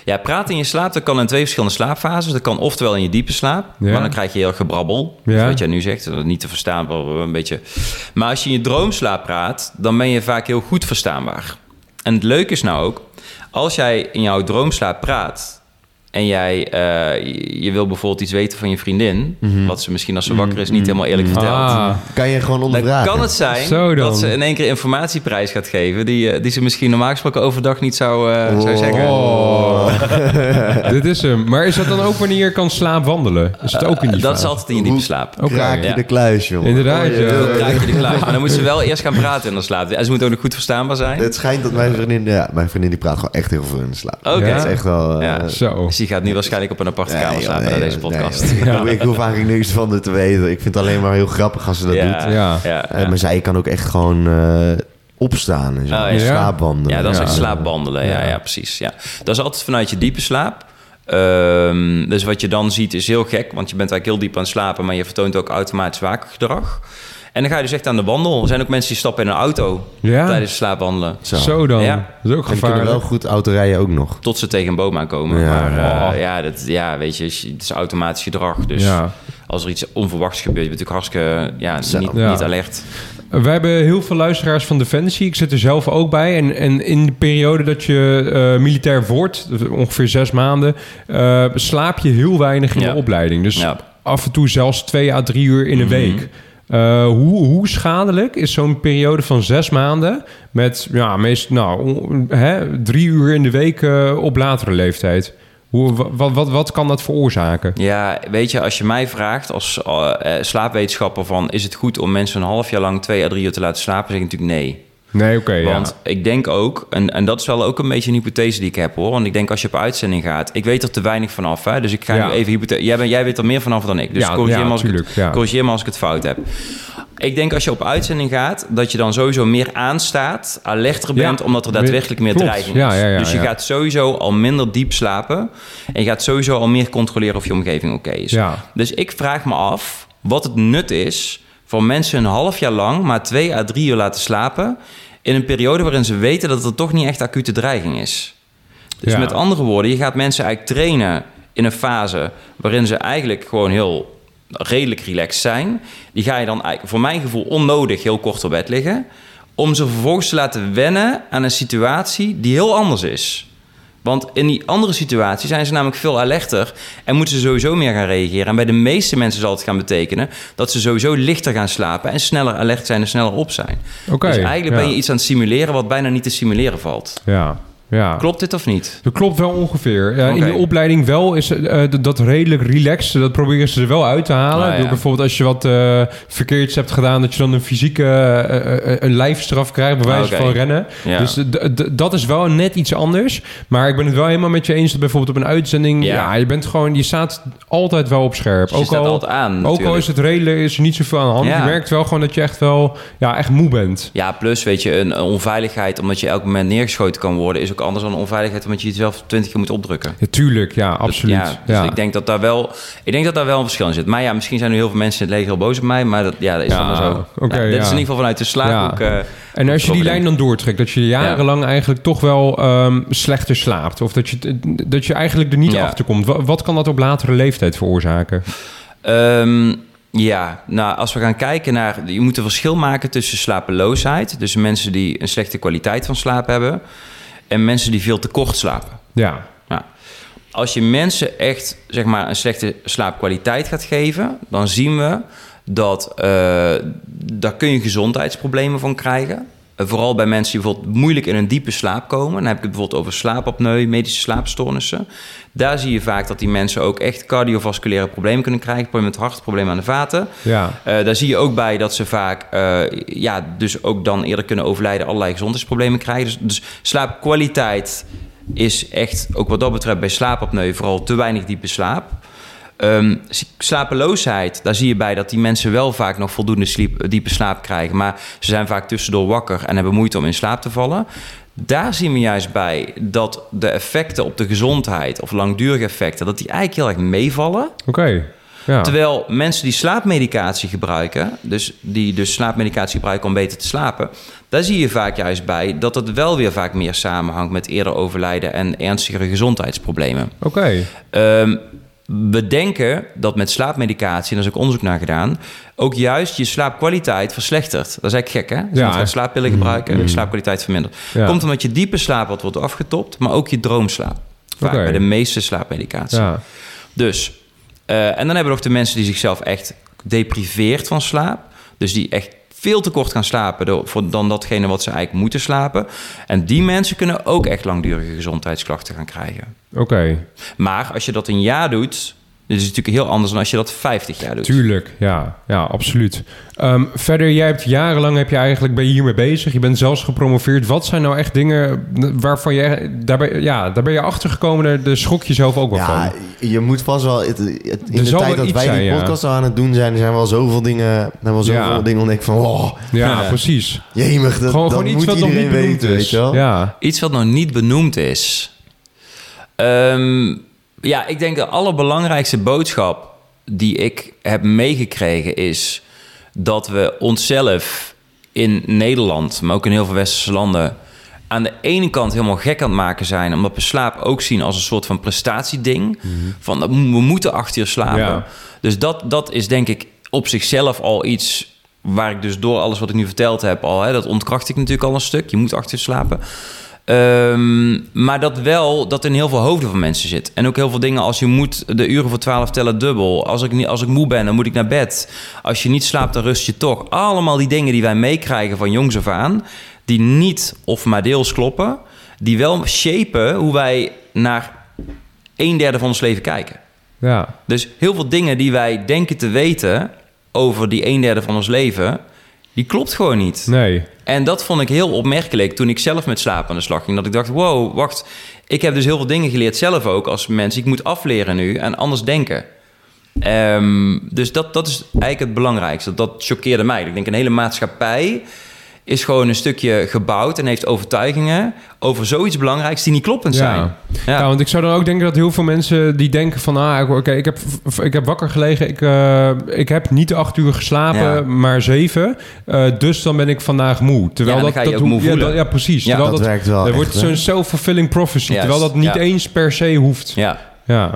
ja. praten in je slaap, dat kan in twee verschillende slaapfases. Dat kan oftewel in je diepe slaap, Ja. maar dan krijg je heel gebrabbel. Ja. Wat jij nu zegt, dat is niet te verstaan, een beetje. Maar als je in je droomslaap praat, dan ben je vaak heel goed verstaanbaar. En het leuke is nou ook, als jij in jouw droomslaap praat en jij eh, je- wil bijvoorbeeld iets weten van je vriendin, wat ze misschien als ze wakker is niet helemaal eerlijk vertelt. Ah, Kan je gewoon Dan ondervragen. kan het zijn Zo dan. dat ze in één keer informatieprijs gaat geven... die, eh, die ze misschien normaal gesproken overdag niet zou, eh, zou zeggen. Oh. Dit is hem. Maar is dat dan ook wanneer je kan slaapwandelen? Is het ook in die dat is altijd in je diepe slaap. Oké. Kraak je Ja. de kluis, jongen. Inderdaad, Oh, je ja. wil- Dan raak je de kluis. Maar dan moet ze wel eerst gaan praten in de slaap. En ze moet ook nog goed verstaanbaar zijn. Het schijnt dat mijn vriendin... Ja, mijn vriendin die praat gewoon echt heel veel in de slaap. Oké. Ja. Dat is echt wel... eh, Ja. Zo. Die gaat nu waarschijnlijk op een aparte nee, kamer nee, naar deze podcast. nee, joh. Ik, ik hoef eigenlijk niks van te weten. Ik vind het alleen maar heel grappig als ze dat doet. ja, Ja. ja, Eh, maar zij kan ook echt gewoon eh, opstaan en zo. Oh, ja. En slaapwandelen. Ja, dat is Ja. echt slaapwandelen. Ja, Ja. ja, precies. Ja. Dat is altijd vanuit je diepe slaap. Ehm, dus wat je dan ziet is heel gek, want je bent eigenlijk heel diep aan het slapen, maar je vertoont ook automatisch wakergedrag. En dan ga je dus echt aan de wandel. Er zijn ook mensen die stappen in een auto Ja. tijdens het slaapwandelen. Zo. Zo dan. Ja. Dat is ook En kunnen gevaarlijk. wel goed autorijden ook nog. Tot ze tegen een boom aankomen. Ja. Maar eh, Oh. ja, dat, ja, weet je, het is automatisch gedrag. Dus Ja. als er iets onverwachts gebeurt, je bent natuurlijk hartstikke ja, Zo. niet, Ja. niet alert. Wij hebben heel veel luisteraars van Defensie. Ik zit er zelf ook bij. En, en in de periode dat je eh, militair wordt, dus ongeveer zes maanden, eh, slaap je heel weinig in Ja. de opleiding. Dus Ja. af en toe zelfs twee à drie uur in een Mhm. week. Eh, hoe, hoe schadelijk is zo'n periode van zes maanden met ja, meest, nou, hè, drie uur in de week eh, op latere leeftijd? Hoe, wa- wat, wat, wat kan dat veroorzaken? Ja, weet je, als je mij vraagt als eh, slaapwetenschapper van... is het goed om mensen een half jaar lang twee à drie uur te laten slapen? zeg ik natuurlijk nee. Nee, oké. Want ik denk ook, en, en dat is wel ook een beetje een hypothese die ik heb hoor. Want ik denk als je op uitzending gaat, ik weet er te weinig vanaf. Hè? Dus ik ga Ja. nu even hypothese. Jij, bent- jij weet er meer vanaf dan ik. Dus Ja, corrigeer, me als ik het, corrigeer me als ik het fout heb. Ik denk als je op uitzending gaat, dat je dan sowieso meer aanstaat, alerter bent, Ja, omdat er daadwerkelijk meer dreiging is. Ja, ja, ja, dus je gaat sowieso al minder diep slapen. En je gaat sowieso al meer controleren of je omgeving oké is. Dus ik vraag me af wat het nut is voor mensen een half jaar lang maar twee à drie uur laten slapen. In een periode waarin ze weten dat er toch niet echt acute dreiging is. Dus Ja. met andere woorden, je gaat mensen eigenlijk trainen in een fase waarin ze eigenlijk gewoon heel redelijk relaxed zijn. Die ga je dan eigenlijk, voor mijn gevoel onnodig heel kort op bed liggen. Om ze vervolgens te laten wennen aan een situatie die heel anders is. Want in die andere situatie zijn ze namelijk veel alerter en moeten ze sowieso meer gaan reageren. En bij de meeste mensen zal het gaan betekenen dat ze sowieso lichter gaan slapen en sneller alert zijn en sneller op zijn. Oké, dus eigenlijk ja. ben je iets aan het simuleren wat bijna niet te simuleren valt. Ja, ja. Klopt dit of niet? Dat klopt wel ongeveer. In de opleiding wel is eh, dat- redelijk relaxed. Dat proberen ze er wel uit te halen. Ah, ja. Door bijvoorbeeld als je wat eh, verkeerds hebt gedaan... dat je dan een fysieke een lijfstraf krijgt... bij wijze van rennen. Ja. Dus dat is wel net iets anders. Maar ik ben het wel helemaal met je eens... dat bijvoorbeeld op een uitzending... Ja, Ja. je bent gewoon... je staat altijd wel op scherp. Dus je staat altijd aan, Ook al is het redelijk... is er niet zoveel aan de hand. Je merkt wel gewoon dat je echt wel... ja, echt moe bent. Ja, plus weet je, een, een onveiligheid omdat je elk moment neergeschoten kan worden, is ook anders dan onveiligheid omdat je het zelf twintig keer moet opdrukken. Ja, tuurlijk, ja, absoluut. Ja, dus ja. ik denk dat daar wel, ik denk dat daar wel een verschil in zit. Maar ja, misschien zijn er heel veel mensen in het leger heel boos op mij, maar dat, ja, dat is dan zo. oké, Ja, dit is in ieder geval vanuit de slaaphoek. Ja. eh, En als je die lijn dan doortrekt, dat je jarenlang eigenlijk toch wel ehm, slechter slaapt. Of dat je, dat je eigenlijk er niet achter komt. Wat, wat kan dat op latere leeftijd veroorzaken? Ehm, ja, nou, als we gaan kijken naar... Je moet een verschil maken tussen slapeloosheid... dus mensen die een slechte kwaliteit van slaap hebben... en mensen die veel te kort slapen. Ja, Nou, als je mensen echt zeg maar, een slechte slaapkwaliteit gaat geven... dan zien we dat eh, daar kun je gezondheidsproblemen van krijgen. Eh, vooral bij mensen die bijvoorbeeld moeilijk in een diepe slaap komen. Dan heb ik het bijvoorbeeld over slaapapneu, medische slaapstoornissen. Daar zie je vaak dat die mensen ook echt cardiovasculaire problemen kunnen krijgen. Problemen met hart, problemen aan de vaten. Ja. Eh, daar zie je ook bij dat ze vaak, eh, ja, dus ook dan eerder kunnen overlijden, allerlei gezondheidsproblemen krijgen. Dus, dus slaapkwaliteit is echt, ook wat dat betreft bij slaapapneu, vooral te weinig diepe slaap. Ehm, slapeloosheid, daar zie je bij dat die mensen wel vaak nog voldoende sliep, diepe slaap krijgen. Maar ze zijn vaak tussendoor wakker en hebben moeite om in slaap te vallen. Daar zien we juist bij dat de effecten op de gezondheid, of langdurige effecten, dat die eigenlijk heel erg meevallen. Oké. Ja. Terwijl mensen die slaapmedicatie gebruiken, dus die dus slaapmedicatie gebruiken om beter te slapen, daar zie je vaak juist bij dat het wel weer vaak meer samenhangt met eerder overlijden en ernstigere gezondheidsproblemen. Oké. Ehm, we denken dat met slaapmedicatie, en daar is ook onderzoek naar gedaan, ook juist je slaapkwaliteit verslechtert. Dat is eigenlijk gek, hè? Dus Ja. je gaat slaappillen gebruiken, je slaapkwaliteit vermindert. Ja. Komt omdat je diepe slaap wat wordt afgetopt, maar ook je droomslaap. Vaak bij de meeste slaapmedicatie. Ja. Dus, eh, en dan hebben we nog de mensen die zichzelf echt depriveert van slaap. Dus die echt veel te kort gaan slapen dan datgene wat ze eigenlijk moeten slapen. En die mensen kunnen ook echt langdurige gezondheidsklachten gaan krijgen. Oké. Maar als je dat een jaar doet, dit is natuurlijk heel anders dan als je dat 50 jaar doet. Tuurlijk, ja, ja absoluut. Ehm, verder, jij hebt jarenlang heb je eigenlijk ben je hiermee bezig. Je bent zelfs gepromoveerd. Wat zijn nou echt dingen waarvan je daar ben, ja, daar ben je achter gekomen? Daar schrok je zelf ook wel Ja, van. je moet vast wel... Het, het- in de tijd dat wij die zijn, ja. podcast al aan het doen zijn... er zijn wel zoveel dingen... er zijn wel zoveel Ja. dingen ontdekt van... Oh, Ja, Ja. precies. jemig, dat, gewoon dat gewoon iets moet wat nog iedereen niet benoemd weten, is. weet je wel? Ja, Iets wat nog niet benoemd is. Ehm, ja, ik denk de allerbelangrijkste boodschap die ik heb meegekregen is dat we onszelf in Nederland, maar ook in heel veel westerse landen, aan de ene kant helemaal gek aan het maken zijn, omdat we slaap ook zien als een soort van prestatieding. Van dat we moeten acht uur slapen. Ja. Dus dat, dat is denk ik op zichzelf al iets waar ik dus door alles wat ik nu verteld heb al, hè, dat ontkracht ik natuurlijk al een stuk. Je moet acht uur slapen. Ehm, maar dat wel, dat in heel veel hoofden van mensen zit. En ook heel veel dingen als je moet de uren voor 12 tellen dubbel. Als ik, niet, als ik moe ben, dan moet ik naar bed. Als je niet slaapt, dan rust je toch. Allemaal die dingen die wij meekrijgen van jongs af aan... die niet of maar deels kloppen... die wel shapen hoe wij naar een derde van ons leven kijken. ja. Dus heel veel dingen die wij denken te weten... over die een derde van ons leven... die klopt gewoon niet. Nee. En dat vond ik heel opmerkelijk toen ik zelf met slaap aan de slag ging. Dat ik dacht, wow, wacht. Ik heb dus heel veel dingen geleerd zelf ook als mens. Ik moet afleren nu en anders denken. Ehm, dus dat, dat is eigenlijk het belangrijkste. Dat choqueerde mij. Ik denk, een hele maatschappij is gewoon een stukje gebouwd... en heeft overtuigingen over zoiets belangrijks die niet kloppend zijn. Ja. Ja. want ik zou dan ook denken dat heel veel mensen die denken van... ah, oké, ik, heb, ik heb wakker gelegen, ik, eh, ik heb niet acht uur geslapen, Ja. maar zeven. Eh, dus dan ben ik vandaag moe. Terwijl Ja, dan dat, ga je dat moe ja, dat- ja, precies. Ja, terwijl dat werkt wel Er wordt zo'n self-fulfilling prophecy. Terwijl dat niet ja. eens per se hoeft. Ja, Ja.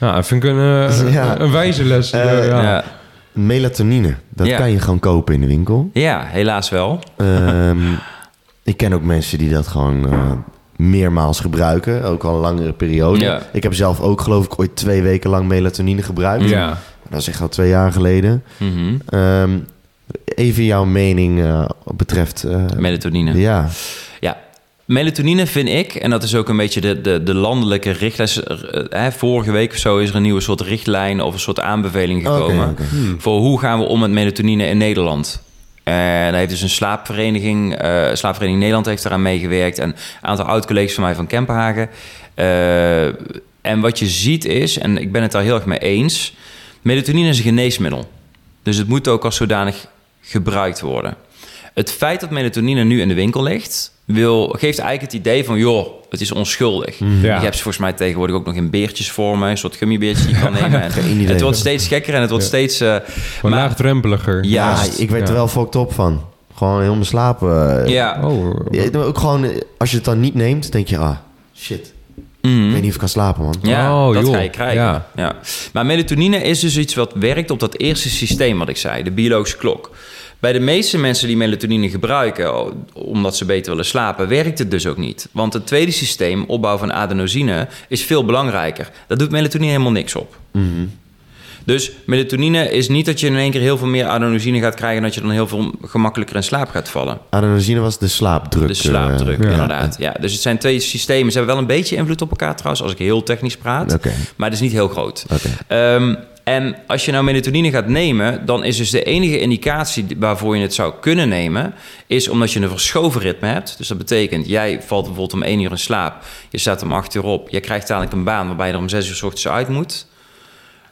Ja, dat vind ik een, eh, Ja. een wijze les. Ja. ja. Melatonine, dat Ja. kan je gewoon kopen in de winkel. ja helaas wel. Ehm, ik ken ook mensen die dat gewoon eh, meermaals gebruiken. Ook al een langere periode. Ja. Ik heb zelf ook geloof ik ooit twee weken lang melatonine gebruikt. Ja. Dat is echt al twee jaar geleden. Mhm. Ehm, even jouw mening eh, betreft... eh, Melatonine. Ja, melatonine vind ik, en dat is ook een beetje de, de, de landelijke richtlijn. eh, Hè, vorige week of zo is er een nieuwe soort richtlijn of een soort aanbeveling gekomen. oké. Voor hoe gaan we om met melatonine in Nederland. En daar heeft dus een slaapvereniging, eh Slaapvereniging Nederland heeft eraan meegewerkt. En een aantal oud-collega's van mij van Kempenhagen. Eh, en wat je ziet is, en ik ben het daar heel erg mee eens... melatonine is een geneesmiddel. Dus het moet ook als zodanig gebruikt worden. Het feit dat melatonine nu in de winkel ligt... Wil, geeft eigenlijk het idee van, joh, het is onschuldig. Ja. Je hebt ze volgens mij tegenwoordig ook nog in beertjesvormen... een soort gummibeertjes die je kan nemen. En Geen idee. Het wordt steeds gekker en het wordt steeds... eh, Gewoon maar- laagdrempeliger. Ja, ik werd er wel fucked op van. Gewoon heel mijn slaap. eh, ja. Oh, Ja, ook gewoon, eh, als je het dan niet neemt, denk je, ah, shit. Mhm. Ik weet niet of ik kan slapen, man. Ja, Oh, dat joh. ga je krijgen. Ja. Ja. Maar melatonine is dus iets wat werkt op dat eerste systeem wat ik zei, de biologische klok. Bij de meeste mensen die melatonine gebruiken, omdat ze beter willen slapen, werkt het dus ook niet. Want het tweede systeem, opbouw van adenosine, is veel belangrijker. Daar doet melatonine helemaal niks op. Dus melatonine is niet dat je in één keer heel veel meer adenosine gaat krijgen... en dat je dan heel veel gemakkelijker in slaap gaat vallen. Adenosine was de slaapdruk. De slaapdruk, eh, ja. inderdaad. Ja, dus het zijn twee systemen. Ze hebben wel een beetje invloed op elkaar trouwens, als ik heel technisch praat. Maar het is niet heel groot. Oké. Ehm, en als je nou melatonine gaat nemen, dan is dus de enige indicatie waarvoor je het zou kunnen nemen, is omdat je een verschoven ritme hebt. Dus dat betekent, jij valt bijvoorbeeld om 1 uur in slaap, je staat om 8 uur op, je krijgt dadelijk een baan waarbij je er om 6 uur s ochtends uit moet.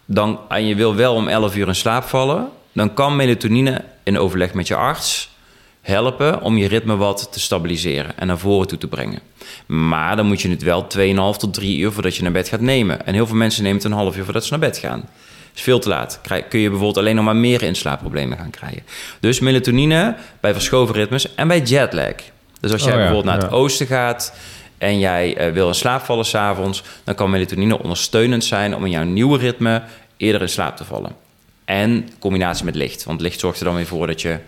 Dan, en je wil wel om 11 uur in slaap vallen, dan kan melatonine in overleg met je arts helpen om je ritme wat te stabiliseren en naar voren toe te brengen. Maar dan moet je het wel 2,5 tot 3 uur voordat je naar bed gaat nemen. En heel veel mensen nemen het een half uur voordat ze naar bed gaan. Is veel te laat. Krijg- Kun je bijvoorbeeld alleen nog maar meer inslaapproblemen gaan krijgen. Dus melatonine bij verschoven ritmes en bij jetlag. Dus als jij Oh ja, bijvoorbeeld naar ja. het oosten gaat en jij eh, wil in slaap vallen s'avonds, dan kan melatonine ondersteunend zijn om in jouw nieuwe ritme eerder in slaap te vallen. En in combinatie met licht. Want licht zorgt er dan weer voor dat je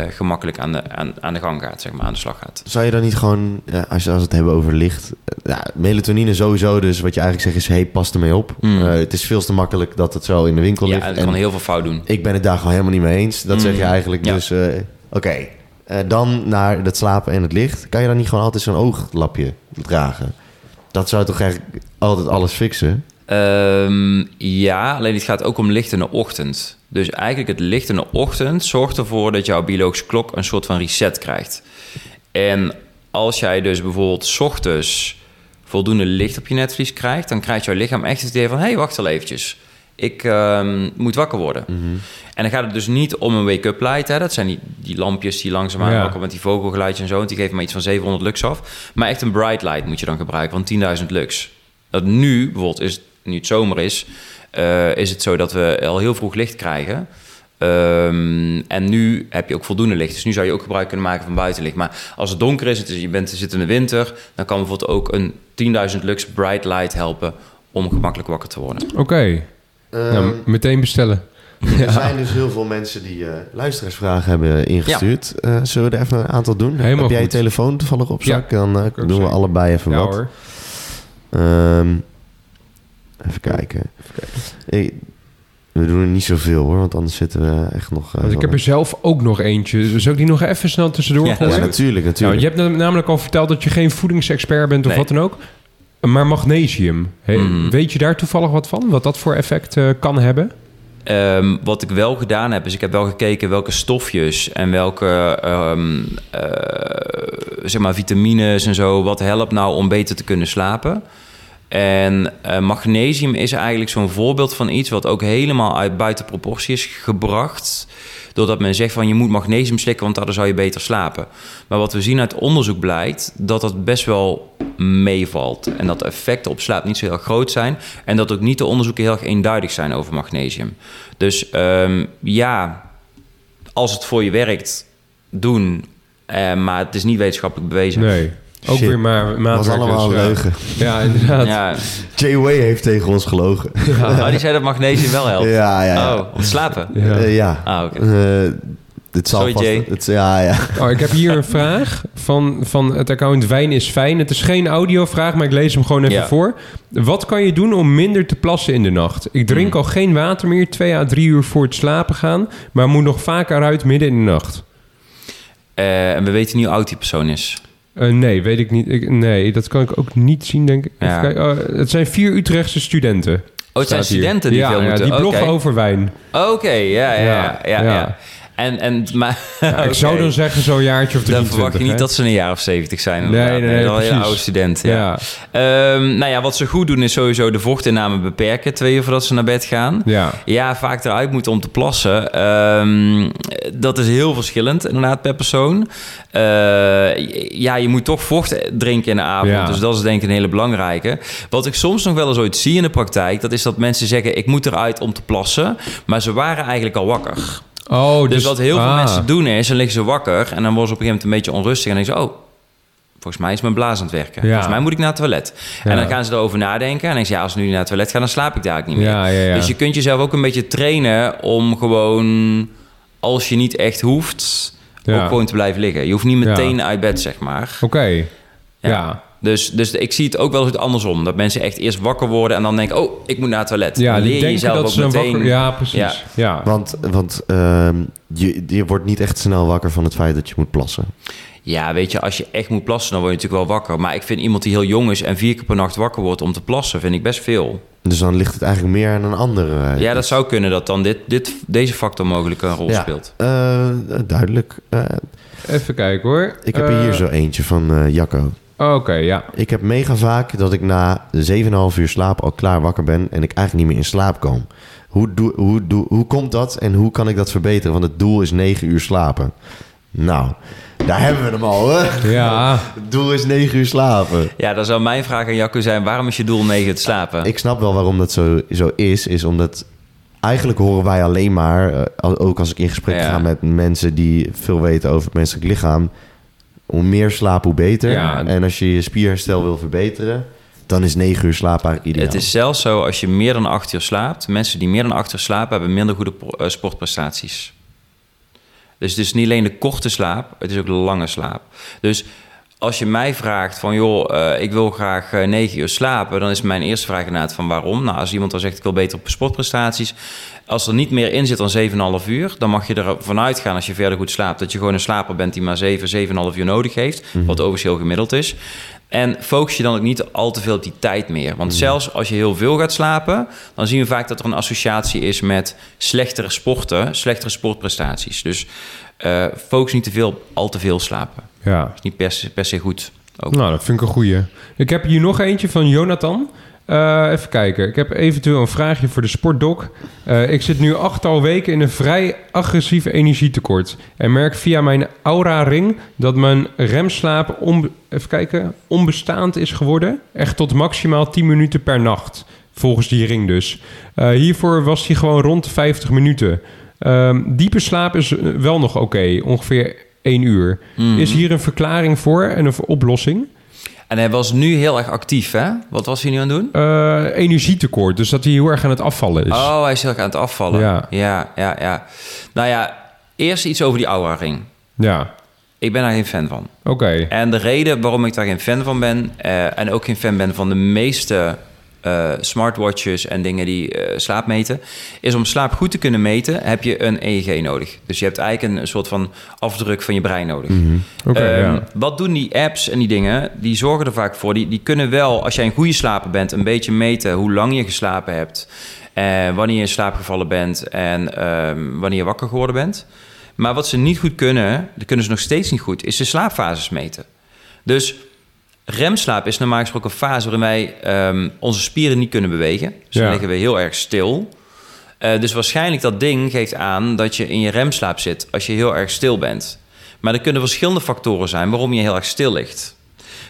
eh, gemakkelijk aan de, aan, aan de gang gaat, zeg maar, aan de slag gaat. Zou je dan niet gewoon, ja, als, je, als we het hebben over licht... eh, Ja, melatonine sowieso, dus wat je eigenlijk zegt is... hey, pas ermee op. Mm. Eh, het is veel te makkelijk dat het zo in de winkel Ja, ligt. en het kan heel veel fout doen. ik ben het daar gewoon helemaal niet mee eens. Dat zeg je Mm. eigenlijk. Ja. Dus oké, dan naar het slapen en het licht. Kan je dan niet gewoon altijd zo'n ooglapje dragen? Dat zou toch eigenlijk altijd alles fixen? Ehm, ja, alleen het gaat ook om licht in de ochtend. Dus eigenlijk het licht in de ochtend zorgt ervoor dat jouw biologische klok een soort van reset krijgt. En als jij dus bijvoorbeeld 's ochtends voldoende licht op je netvlies krijgt, dan krijgt jouw lichaam echt het idee van: hé, hey, wacht al eventjes. Ik ehm, moet wakker worden. En dan gaat het dus niet om een wake-up light. Hè? Dat zijn die, die lampjes die langzaamaan Ja. wakker met die vogelgeluidjes en zo. Want die geven maar iets van 700 lux af. Maar echt een bright light moet je dan gebruiken van 10.000 lux. Dat nu, bijvoorbeeld, is, nu het zomer is, eh, is het zo dat we al heel vroeg licht krijgen. Ehm, en nu heb je ook voldoende licht. Dus nu zou je ook gebruik kunnen maken van buitenlicht. Maar als het donker is, het is je bent, je zit in de winter, dan kan bijvoorbeeld ook een 10.000 lux bright light helpen om gemakkelijk wakker te worden. Oké, Ehm, nou, meteen bestellen. Er zijn dus heel veel mensen die eh, luisteraarsvragen hebben ingestuurd. Eh, zullen we er even een aantal doen? Helemaal Heb jij je goed. telefoon toevallig op Ja, zak? Dan ook doen we allebei even Ja wat. Even kijken. Ik- we doen er niet zoveel hoor, want anders zitten we echt nog... eh, Want ik heb er zelf ook nog eentje. Zou ik die nog even snel tussendoor Ja, gooien? Ja, natuurlijk, Nou, natuurlijk. je hebt nam- namelijk al verteld dat je geen voedingsexpert bent of Nee. wat dan ook. Maar magnesium, Hey, Mhm. weet je daar toevallig wat van? Wat dat voor effect eh, kan hebben? Ehm, wat ik wel gedaan heb, is ik heb wel gekeken welke stofjes en welke ehm, eh, zeg maar vitamines en zo, wat helpt nou om beter te kunnen slapen. En eh, magnesium is eigenlijk zo'n voorbeeld van iets wat ook helemaal uit buiten proportie is gebracht. Doordat men zegt van je moet magnesium slikken, want daardoor zou je beter slapen. Maar wat we zien uit onderzoek blijkt dat dat best wel meevalt. En dat de effecten op slaap niet zo heel groot zijn. En dat ook niet de onderzoeken heel erg eenduidig zijn over magnesium. Dus ehm, ja, als het voor je werkt, doen. Eh, maar het is niet wetenschappelijk bewezen. Nee. Ook Shit. weer maar Dat was maatwerk, allemaal dus, een ja. leugen. Ja, inderdaad. Ja, Jay Way heeft tegen ons gelogen. oh, die zei dat magnesium wel helpt. Ja, ja, ja. Oh, om te slapen? Ja. Ja. Ah, oké. Eh, dit zal Sorry, vast- Jay. Het, ja, ja. Oh, ik heb hier een vraag van, van het account Wijn is Fijn. Het is geen audiovraag, maar ik lees hem gewoon even Ja. voor. Wat kan je doen om minder te plassen in de nacht? Ik drink Hmm. al geen water meer, twee à drie uur voor het slapen gaan... maar moet nog vaker uit midden in de nacht. Eh, en we weten niet hoe oud die persoon is. Eh, nee, weet ik niet. Ik, nee, dat kan ik ook niet zien, denk ik. Ja. Oh, het zijn vier Utrechtse studenten. Oh, het zijn hier. studenten die ja, veel ja, moeten... die bloggen over wijn. Oké, ja, Ja, ja. ja. En, en, maar, Ja, Ik zou dan zeggen zo'n jaartje of Dan 23. verwacht je niet hè? dat ze een jaar of 70 zijn. Nee, nee, nee, wel een hele oude student. Ja. Ja, Ehm, nou ja, wat ze goed doen is sowieso de vochtinname beperken. Twee uur voordat ze naar bed gaan. ja. Ja, vaak eruit moeten om te plassen. Ehm, dat is heel verschillend inderdaad per persoon. Eh, ja, je moet toch vocht drinken in de avond. Ja. Dus dat is denk ik een hele belangrijke. Wat ik soms nog wel eens ooit zie in de praktijk... dat is dat mensen zeggen, ik moet eruit om te plassen. Maar ze waren eigenlijk al wakker. Oh, Dus, wat heel veel ah. mensen doen is, dan liggen ze wakker... en dan worden ze op een gegeven moment een beetje onrustig... en dan denken ze, oh, volgens mij is mijn blaas aan het werken. Ja. Volgens mij moet ik naar het toilet. Ja. En dan gaan ze erover nadenken... en dan denken ze, ja, als ik nu naar het toilet ga... dan slaap ik daar ook niet meer. Ja. Dus je kunt jezelf ook een beetje trainen om gewoon, als je niet echt hoeft, ook gewoon te blijven liggen. Je hoeft niet meteen uit bed, zeg maar. Oké. Ja. Dus, dus ik zie het ook wel eens andersom. Dat mensen echt eerst wakker worden en dan denken... oh, ik moet naar het toilet. Ja, dan die leer je jezelf dat ook ze meteen... wakker... Ja, precies. Ja. Ja. Want, want ehm, je, je wordt niet echt snel wakker van het feit dat je moet plassen. Ja, weet je, als je echt moet plassen, dan word je natuurlijk wel wakker. Maar ik vind iemand die heel jong is en vier keer per nacht wakker wordt om te plassen... vind ik best veel. Dus dan ligt het eigenlijk meer aan een andere. eh, Ja, dat zou kunnen dat dan dit, dit, deze factor mogelijk een rol Ja, speelt. eh, duidelijk. Eh, Even kijken hoor. ik heb hier zo eentje van eh, Jacco. Oké, ja. Ik heb mega vaak dat ik na 7,5 uur slaap al klaar wakker ben en ik eigenlijk niet meer in slaap kom. Hoe, doe, hoe, doe, hoe komt dat en hoe kan ik dat verbeteren? Want het doel is 9 uur slapen. Nou, daar hebben we hem al, hè? Ja, Het doel is 9 uur slapen. Ja, dan zou mijn vraag aan Jacco zijn... waarom is je doel 9 te slapen? Ik snap wel waarom dat zo, zo is. Is omdat eigenlijk horen wij alleen maar, eh, ook als ik in gesprek Ja. ga met mensen die veel weten over het menselijk lichaam, hoe meer slaap, hoe beter. Ja. En als je je spierherstel wil verbeteren, dan is 9 uur slaap eigenlijk ideaal. Het is zelfs zo, als je meer dan 8 uur slaapt... mensen die meer dan 8 uur slapen... hebben minder goede eh, sportprestaties. Dus het is niet alleen de korte slaap, het is ook de lange slaap. Dus als je mij vraagt van... joh, eh, ik wil graag eh, 9 uur slapen... dan is mijn eerste vraag inderdaad van waarom? Nou, als iemand dan zegt ik wil beter op sportprestaties... als er niet meer in zit dan 7,5 uur... dan mag je ervan uitgaan als je verder goed slaapt... dat je gewoon een slaper bent die maar 7, 7,5 uur nodig heeft... wat overigens heel gemiddeld is... En focus je dan ook niet al te veel op die tijd meer. Want zelfs als je heel veel gaat slapen, dan zien we vaak dat er een associatie is met slechtere sporten, slechtere sportprestaties. Dus eh, focus niet te veel al te veel slapen. ja. is niet per se, per se goed. Ook. Nou, dat vind ik een goeie. Ik heb hier nog eentje van Jonathan. Eh, even kijken. Ik heb eventueel een vraagje voor de sportdoc. Eh, ik zit nu achttal weken in een vrij agressief energietekort. En merk via mijn aura-ring dat mijn remslaap on, even kijken, onbestaand is geworden. Echt tot maximaal 10 minuten per nacht. Volgens die ring dus. Hiervoor was hij gewoon rond de 50 minuten. Ehm, diepe slaap is eh, wel nog oké. ongeveer 1 uur. Mhm. Is hier een verklaring voor en een oplossing? En hij was nu heel erg actief, hè? Wat was hij nu aan het doen? Eh, energietekort, dus dat hij heel erg aan het afvallen is. Oh, hij is heel erg aan het afvallen. Ja. ja, ja. ja. Nou ja, eerst iets over die Aura-ring. Ja, Ik ben daar geen fan van. oké. En de reden waarom ik daar geen fan van ben... eh, en ook geen fan ben van de meeste eh, smartwatches en dingen die eh, slaap meten... is om slaap goed te kunnen meten heb je een EEG nodig. Dus je hebt eigenlijk een, soort van afdruk van je brein nodig. Oké, Ehm, ja. Wat doen die apps en die dingen? Die zorgen er vaak voor. Die, die kunnen wel, als jij een goede slaper bent, een beetje meten hoe lang je geslapen hebt. En wanneer je in slaap gevallen bent en ehm, wanneer je wakker geworden bent. Maar wat ze niet goed kunnen, dat kunnen ze nog steeds niet goed, is de slaapfases meten. Dus remslaap is normaal gesproken een fase waarin wij ehm, onze spieren niet kunnen bewegen. Dus dan liggen we heel erg stil. Eh, dus waarschijnlijk dat ding geeft aan dat je in je remslaap zit als je heel erg stil bent. Maar er kunnen verschillende factoren zijn waarom je heel erg stil ligt.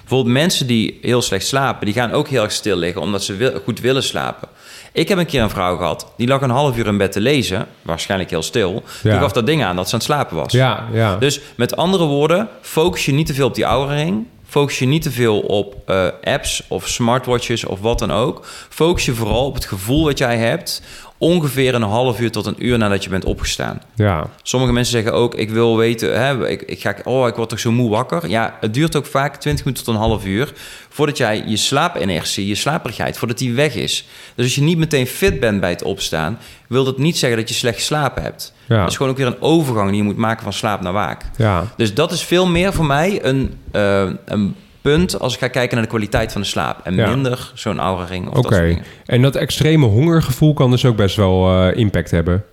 Bijvoorbeeld mensen die heel slecht slapen, die gaan ook heel erg stil liggen omdat ze wil- goed willen slapen. Ik heb een keer een vrouw gehad, die lag een half uur in bed te lezen, waarschijnlijk heel stil. Die gaf dat ding aan dat ze aan het slapen was. Ja, ja. Dus met andere woorden, focus je niet te veel op die oude ring. Focus je niet te veel op eh, apps of smartwatches of wat dan ook. Focus je vooral op het gevoel dat jij hebt ongeveer een half uur tot een uur nadat je bent opgestaan. ja. Sommige mensen zeggen ook, ik wil weten, hè, ik, ik, ga, oh, ik word toch zo moe wakker. Ja, het duurt ook vaak 20 minuten tot een half uur voordat jij je slaapenergie, je slaperigheid, voordat die weg is. Dus als je niet meteen fit bent bij het opstaan, wil dat niet zeggen dat je slecht geslapen hebt. Ja. Het is gewoon ook weer een overgang die je moet maken van slaap naar waak. ja. Dus dat is veel meer voor mij een, eh, een punt als ik ga kijken naar de kwaliteit van de slaap. En Ja. minder zo'n oude ring of Oké. En dat extreme hongergevoel kan dus ook best wel eh, impact hebben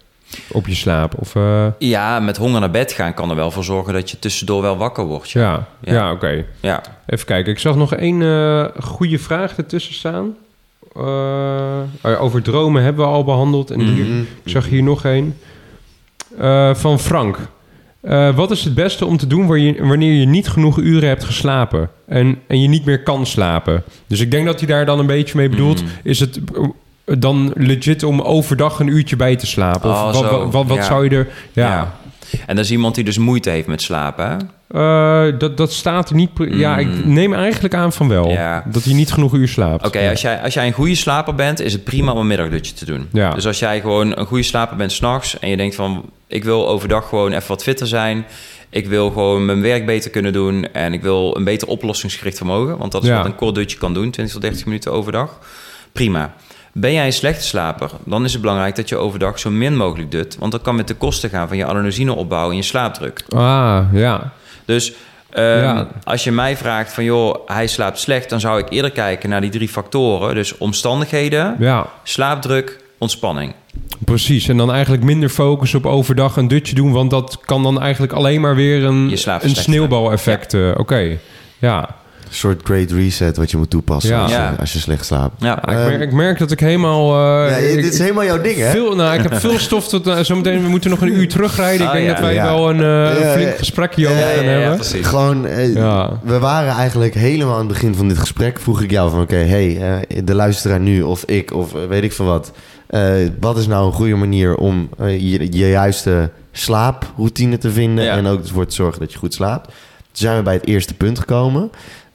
op je slaap. Of, eh, Ja, met honger naar bed gaan kan er wel voor zorgen dat je tussendoor wel wakker wordt. Ja. ja, ja. Ja. oké. ja. Even kijken. Ik zag nog één eh goede vraag ertussen staan. Oh over dromen hebben we al behandeld. En hier, Mhm. ik zag hier nog één. Van Frank. Eh, wat is het beste om te doen wanneer je niet genoeg uren hebt geslapen en, en je niet meer kan slapen? Dus ik denk dat hij daar dan een beetje mee bedoelt. Mm. Is het eh, dan legit om overdag een uurtje bij te slapen? Of Oh, wat, wat, wat, wat Ja. zou je er... Ja, Ja. En dat is iemand die dus moeite heeft met slapen. Eh, dat, dat staat er niet... Ja, ik neem eigenlijk aan van wel. Ja. Dat hij niet genoeg uur slaapt. Oké, als, jij, als jij een goede slaper bent, is het prima om een middagdutje te doen. Ja. Dus als jij gewoon een goede slaper bent s'nachts en je denkt van... ik wil overdag gewoon even wat fitter zijn... ik wil gewoon mijn werk beter kunnen doen... en ik wil een beter oplossingsgericht vermogen... want dat is wat een kort dutje kan doen, 20 tot 30 minuten overdag. Prima. Ben jij een slechte slaper, dan is het belangrijk dat je overdag zo min mogelijk dut... want dat kan met de kosten gaan van je adenosineopbouw en je slaapdruk. Ah, ja. Dus ehm, Ja. als je mij vraagt van joh, hij slaapt slecht, dan zou ik eerder kijken naar die drie factoren. Dus omstandigheden, Ja, slaapdruk, ontspanning. precies. En dan eigenlijk minder focus op overdag een dutje doen... want dat kan dan eigenlijk alleen maar weer een, een sneeuwbaleffect. eh, Oké, ja. Soort great reset wat je moet toepassen Ja. als, je, als je slecht slaapt. Ja, ik, merk, ik merk dat ik helemaal... eh, Ja, dit is helemaal jouw ding, hè? Veel, nou, ik heb veel stof tot uh, zometeen. We moeten nog een uur terugrijden. Ik Ah, denk ja. dat wij Ja. wel een, eh, Ja, flink ja. gesprek hierover Ja, gaan ja, ja, hebben. precies. Gewoon, eh, Ja. we waren eigenlijk helemaal aan het begin van dit gesprek. Vroeg ik jou van, oké, hey, de luisteraar nu of ik of weet ik van wat. eh, wat is nou een goede manier om je, je juiste slaaproutine te vinden Ja. en ook ervoor te zorgen dat je goed slaapt? Toen zijn we bij het eerste punt gekomen.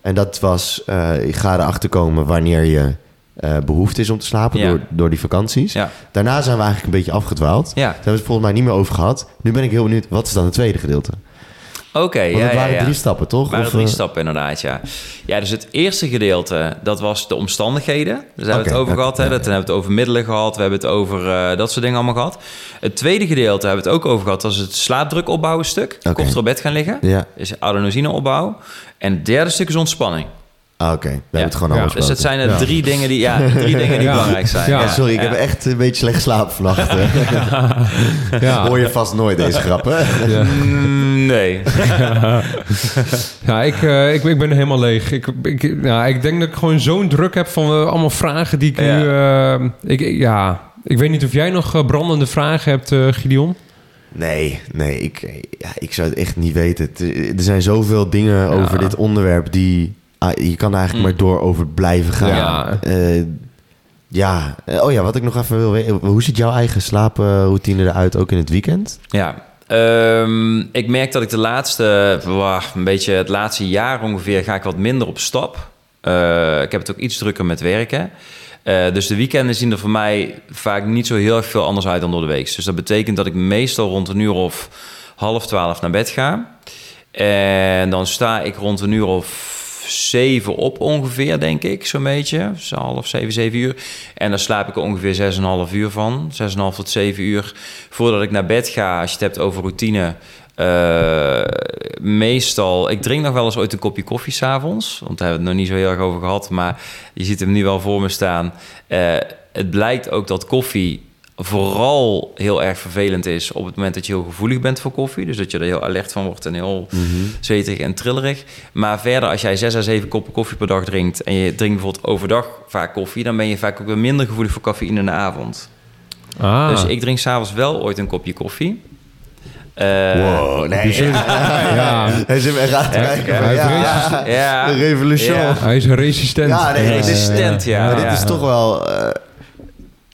En dat was, eh, ik ga erachter komen wanneer je eh, behoefte is om te slapen Ja. door, door die vakanties. Ja. Daarna zijn we eigenlijk een beetje afgedwaald. Ja. Daar hebben we het volgens mij niet meer over gehad. Nu ben ik heel benieuwd, wat is dan het tweede gedeelte? Oké, Want ja, het waren ja. drie stappen, toch? Of, drie eh, stappen inderdaad, ja. Ja, dus het eerste gedeelte, dat was de omstandigheden. Daar hebben we het over gehad. Hè? Dat, hebben we het over middelen gehad. We hebben het over eh, dat soort dingen allemaal gehad. Het tweede gedeelte hebben we het ook over gehad. Dat is het slaapdruk opbouwen stuk. Oké. Korter op bed gaan liggen. Ja, Is adenosine opbouw. En het derde stuk is ontspanning. Ah, oké. We hebben het gewoon Dus dat zijn er Ja. drie dingen die, ja, drie dingen die Ja. belangrijk zijn. Ja, Ja, sorry, ik ja. heb echt een beetje slecht geslapen vannacht. Ja. Hoor je vast nooit deze grappen. Ja. Mm, Nee. Ja, ik, eh, ik, ik ben helemaal leeg. Ik, ik, ja, ik denk dat ik gewoon zo'n druk heb van eh, allemaal vragen die ik nu... eh, ik, ja, ik weet niet of jij nog brandende vragen hebt, eh, Gideon. Nee, nee, ik, ja, ik zou het echt niet weten. Het- Er zijn zoveel dingen over dit onderwerp die... ah, je kan eigenlijk Mm. maar door over blijven gaan. Ja. Eh, ja, Eh, oh ja, wat ik nog even wil weten. Hoe ziet jouw eigen slaaproutine eruit, ook in het weekend? Ja, ehm, ik merk dat ik de laatste, wah, een beetje het laatste jaar ongeveer, ga ik wat minder op stap. Eh, ik heb het ook iets drukker met werken. Dus de weekenden zien er voor mij vaak niet zo heel erg veel anders uit dan door de week. Dus dat betekent dat ik meestal rond een uur of half twaalf naar bed ga. En dan sta ik rond een uur of zeven op ongeveer, denk ik, zo'n beetje. Zo half zeven, zeven uur. En dan slaap ik er ongeveer zes en een half uur van. Zes en een half tot zeven uur voordat ik naar bed ga. Als je het hebt over routine. eh, meestal, ik drink nog wel eens ooit een kopje koffie s'avonds. Want daar hebben we het nog niet zo heel erg over gehad. Maar je ziet hem nu wel voor me staan. Eh, het blijkt ook dat koffie vooral heel erg vervelend is op het moment dat je heel gevoelig bent voor koffie. Dus dat je er heel alert van wordt en heel zweterig en trillerig. Maar verder, als jij zes à zeven koppen koffie per dag drinkt... en je drinkt bijvoorbeeld overdag vaak koffie... dan ben je vaak ook weer minder gevoelig voor cafeïne in de avond. Ah, Dus ik drink s'avonds wel ooit een kopje koffie. Eh, wow, nee. ja, Hij zit me echt aan te Ja, kijken. ja, Ja, ja, Ja. de revolution. Ja. hij is resistent. Ja, nee, resistent, ja. Maar dit is toch wel eh,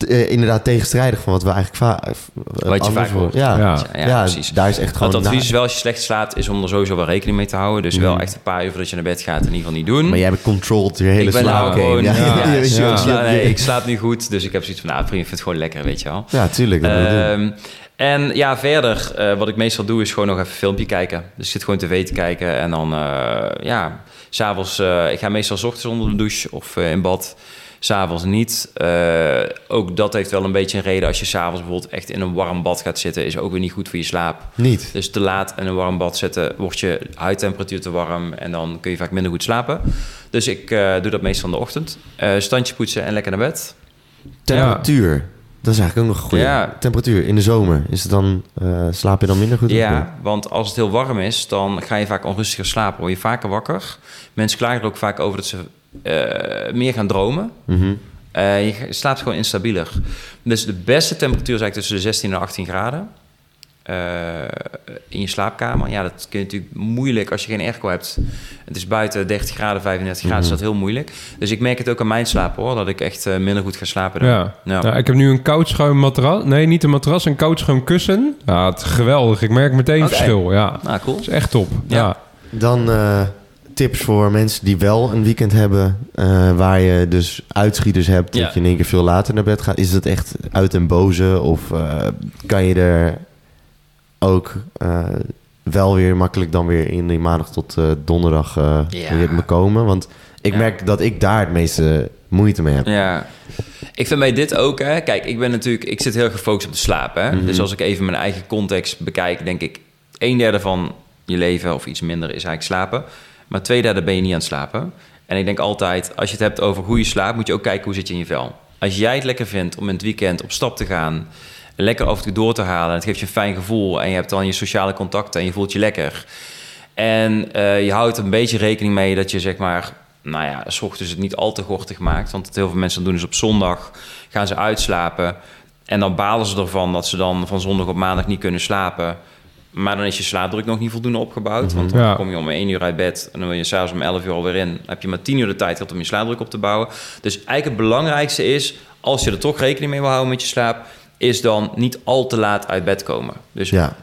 eh, inderdaad tegenstrijdig van wat we eigenlijk vaak... Wat je vaak hoort. Ja, ja. Ja. Ja, precies. daar is echt gewoon... Want het advies is wel als je slecht slaapt... is om er sowieso wel rekening mee te houden. Dus wel echt een paar uur voordat je naar bed gaat... in ieder geval niet doen. Maar jij hebt controlled je hele nou gewoon... Ja, ik, nee, slaap niet goed. Dus ik heb zoiets van... Nou, prima, ik vind het gewoon lekker, weet je wel. Ja, tuurlijk. Ehm, en ja, verder, eh, wat ik meestal doe, is gewoon nog even een filmpje kijken. Dus ik zit gewoon tv te kijken en dan, eh ja, s'avonds, eh ik ga meestal 's ochtends onder de douche of eh, in bad. S'avonds niet. Eh, ook dat heeft wel een beetje een reden. Als je s'avonds bijvoorbeeld echt in een warm bad gaat zitten, is ook weer niet goed voor je slaap. Niet. Dus te laat in een warm bad zitten, wordt je huidtemperatuur te warm en dan kun je vaak minder goed slapen. Dus ik eh, doe dat meestal in de ochtend. Eh, standje poetsen en lekker naar bed. Temperatuur. Dat is eigenlijk ook nog een goede. Ja. Temperatuur in de zomer. Is het dan, slaap je dan minder goed? Ja, want als het heel warm is, dan ga je vaak onrustiger slapen. Word je vaker wakker. Mensen klagen er ook vaak over dat ze meer gaan dromen. Mhm. Eh, je slaapt gewoon instabieler. Dus de beste temperatuur is eigenlijk tussen de 16 en 18 graden. eh, in je slaapkamer. Ja, dat kun je natuurlijk moeilijk als je geen airco hebt. Het is buiten 30 graden, 35 graden, is dat heel moeilijk. Dus ik merk het ook aan mijn slaap hoor, dat ik echt eh, minder goed ga slapen. dan. Ja. Ja. Nou, ik heb nu een koudschuim matras. Nee, niet een matras, een koudschuim kussen. Ja, het is geweldig. Ik merk meteen verschil. Ja, Nou, cool. dat is echt top. Ja. Ja. Dan eh, tips voor mensen die wel een weekend hebben... eh, waar je dus uitschieters hebt... Ja. dat je in één keer veel later naar bed gaat. Is dat echt uit en boze? Of eh, kan je er ook eh, wel weer makkelijk dan weer in die maandag tot donderdag Ja. ritme komen? Want ik Ja. merk dat ik daar het meeste moeite mee heb. Ja. Ik vind bij dit ook, hè. Kijk, ik ben natuurlijk... Ik zit heel gefocust op de slaap, hè. Mhm. Dus als ik even mijn eigen context bekijk... denk ik, een derde van je leven of iets minder is eigenlijk slapen. Maar twee derde ben je niet aan het slapen. En ik denk altijd, als je het hebt over hoe je slaapt... moet je ook kijken hoe zit je in je vel. Als jij het lekker vindt om in het weekend op stap te gaan... lekker en toe door te halen... en het geeft je een fijn gevoel... en je hebt dan je sociale contacten en je voelt je lekker... En eh, je houdt een beetje rekening mee dat je zeg maar, nou ja, s ochtends het niet al te gortig maakt. Want wat heel veel mensen doen is op zondag gaan ze uitslapen. En dan balen ze ervan dat ze dan van zondag op maandag niet kunnen slapen. Maar dan is je slaapdruk nog niet voldoende opgebouwd. Want dan Ja. kom je om 1 uur uit bed en dan wil je s'avonds om 11 uur alweer in. Dan heb je maar 10 uur de tijd gehad om je slaapdruk op te bouwen. Dus eigenlijk het belangrijkste is, als je er toch rekening mee wil houden met je slaap, is dan niet al te laat uit bed komen. Dus Ja,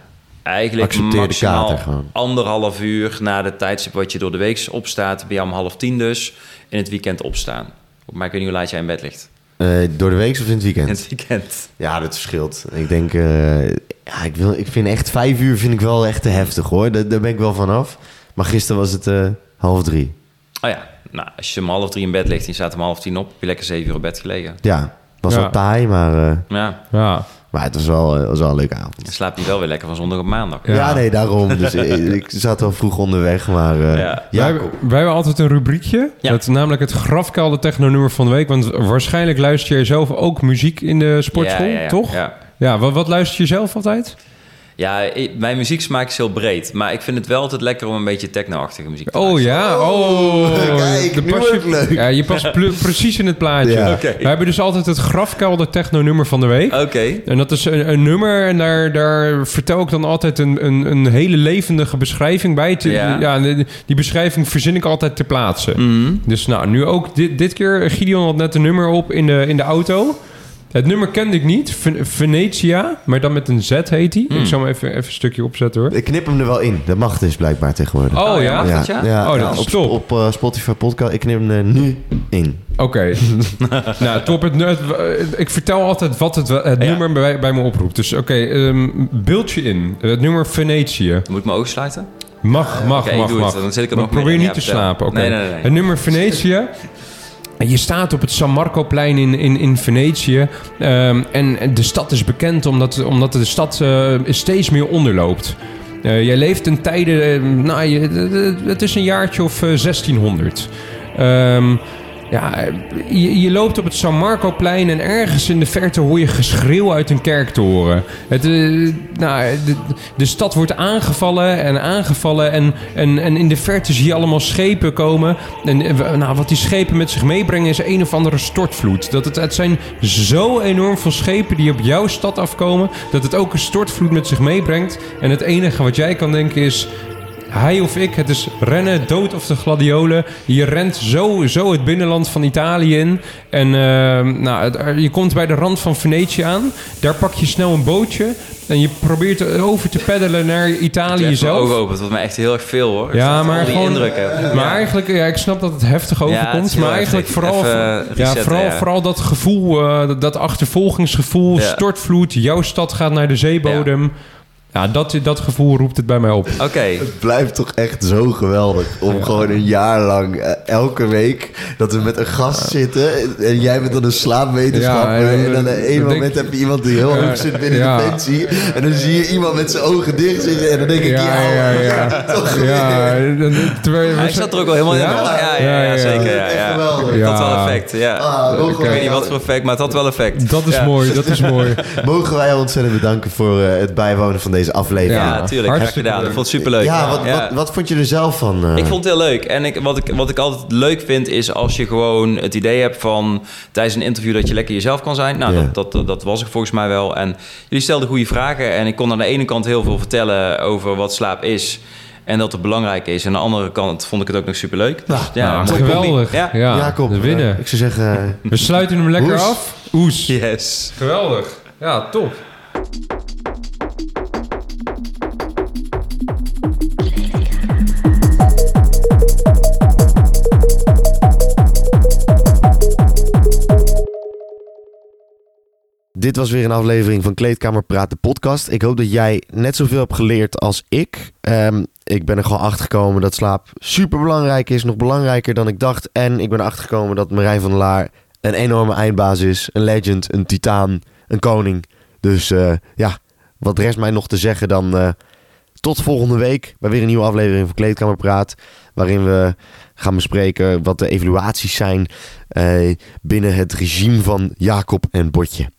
Eigenlijk Accepteer maximaal anderhalf uur na de tijdstip wat je door de week opstaat. Ben je om half tien dus. In het weekend opstaan. Maar ik weet niet hoe laat jij in bed ligt. Eh, door de week of in het In weekend? het weekend. Ja, dat verschilt. Ik denk, eh, ja, ik, wil, ik vind echt vijf uur vind ik wel echt te heftig hoor. Daar, daar ben ik wel vanaf. Maar gisteren was het eh, half drie. Oh ja, nou, als je om half drie in bed ligt en je staat om half tien op, heb je lekker zeven uur op bed gelegen. Ja, was Ja. wel taai, maar, Ja, Ja. Maar het was wel, eh, was wel een leuke avond. dan slaap je wel weer lekker van zondag op maandag. Ja. Ja, nee, daarom. Dus ik, ik zat wel vroeg onderweg, maar eh, Ja. ja, wij, hebben- wij hebben altijd een rubriekje. Ja. Dat is namelijk het grafkelder technonummer van de week. Want waarschijnlijk luister je zelf ook muziek in de sportschool, Ja, ja, ja. toch? Ja. Ja, wat, wat luister je zelf altijd? Ja, ik- mijn muzieksmaak is heel breed. Maar ik vind het wel altijd lekker om een beetje techno-achtige muziek te Oh luisteren. ja, oh. Kijk, Dan nu pas leuk. Ja, je past precies in het plaatje. Ja. We hebben dus altijd het grafkelder technonummer van de week. Oké. En dat is een, een nummer en daar, daar vertel ik dan altijd een, een, een hele levendige beschrijving bij. Te- Ja. ja, die, die beschrijving verzin ik altijd ter plaatse. Mhm. Dus nou, nu ook dit, dit keer, Gideon had net een nummer op in de, in de auto. Het nummer kende ik niet, Ven- Venetia, maar dan met een Z heet hij. Mm. Ik zal hem even, even een stukje opzetten hoor. ik knip hem er wel in. Dat mag dus blijkbaar tegenwoordig. Oh, Oh, ja, ja? mag dat, ja? Oh, dat is op, top. Op eh, Spotify podcast, ik knip hem er nu in. Oké. nou, top. Het, het- ik vertel altijd wat het, het Ja. nummer bij, bij me oproept. Dus oké, ehm, beeld je in. Het nummer Venetië. Moet ik mijn ogen sluiten? Mag, mag, mag, doe het. Dan zit ik er nog probeer niet te slapen. Oké. Nee, nee, nee, nee. Het nummer Venetië. Je staat op het San Marco-plein in, in, in Venetië. Ehm, en de stad is bekend omdat, omdat de stad eh, steeds meer onderloopt. Eh, jij leeft in tijden... eh, nou, je, het is een jaartje of eh, 1600. Ehm, ja, je, je loopt op het San Marco-plein en ergens in de verte hoor je geschreeuw uit een kerktoren. Het, eh, nou, de, stad wordt aangevallen en aangevallen en, en, en in de verte zie je allemaal schepen komen. En nou, wat die schepen met zich meebrengen is een of andere stortvloed. Dat het, het zijn zo enorm veel schepen die op jouw stad afkomen, dat het ook een stortvloed met zich meebrengt. En het enige wat jij kan denken is... Hij of ik, het is rennen, dood of de gladiolen. Je rent zo, zo het binnenland van Italië in. En eh, nou, het- je komt bij de rand van Venetië aan. Daar pak je snel een bootje. En je probeert over te peddelen naar Italië zelf. ogen open. Het wordt mij echt heel erg veel hoor. Ja, maar die gewoon- indrukken. Maar eigenlijk, ja, ik snap dat het heftig overkomt. maar eigenlijk heftig. vooral, Even ja, resetten, vooral, ja. vooral dat gevoel, eh, dat, dat achtervolgingsgevoel, stortvloed. Jouw stad gaat naar de zeebodem. Ja, dat, dat gevoel roept het bij mij op. Oké. Het blijft toch echt zo geweldig om gewoon een jaar lang eh, elke week dat we met een gast zitten en jij bent dan een slaapwetenschapper Ja, en, en, dan op een dan moment denk- heb je iemand die heel Ja, hoog zit binnen ja. de pensie en dan zie je iemand met zijn ogen dicht zitten en dan denk ik Ja, ja, ja, ja. toch Ja, terwijl ik zat er ook wel helemaal in. Ja? Ja, ja, Ja, ja, ja. zeker. Ja. Het had Ja. wel effect. Ja. Ah, mogen ik wij- weet niet wat voor effect, maar het had wel effect. Dat is Ja. mooi, dat is mooi. Mogen wij ontzettend bedanken voor eh, het bijwonen van deze aflevering. Ja, Ja, natuurlijk. Graag hartstikke gedaan. Ik leuk. vond het superleuk. Ja, wat, Wat, wat vond je er zelf van? eh? Ik vond het heel leuk. En ik, wat, ik, wat ik altijd leuk vind, is als je gewoon het idee hebt van tijdens een interview dat je lekker jezelf kan zijn. Nou, Ja. dat, dat, dat was ik volgens mij wel. En jullie stelden goede vragen. En ik kon aan de ene kant heel veel vertellen over wat slaap is. En dat het belangrijk is. En aan de andere kant vond ik het ook nog superleuk. Dus, Ja, mooi geweldig. Ja. Ja, Jacob, winnen. eh, ik zou zeggen... We sluiten hem lekker Oes. af. Oes. Yes. Geweldig. Ja, top. Dit was weer een aflevering van Kleedkamer Praat, de podcast. Ik hoop dat jij net zoveel hebt geleerd als ik. Ehm, ik ben er gewoon achter gekomen dat slaap super belangrijk is. Nog belangrijker dan ik dacht. En ik ben erachter gekomen dat Marijn van der Laar een enorme eindbaas is. Een legend, een titaan, een koning. Dus eh, ja, wat rest mij nog te zeggen dan... eh, tot volgende week bij weer een nieuwe aflevering van Kleedkamer Praat. Waarin we gaan bespreken wat de evaluaties zijn eh, binnen het regime van Jacob en Botje.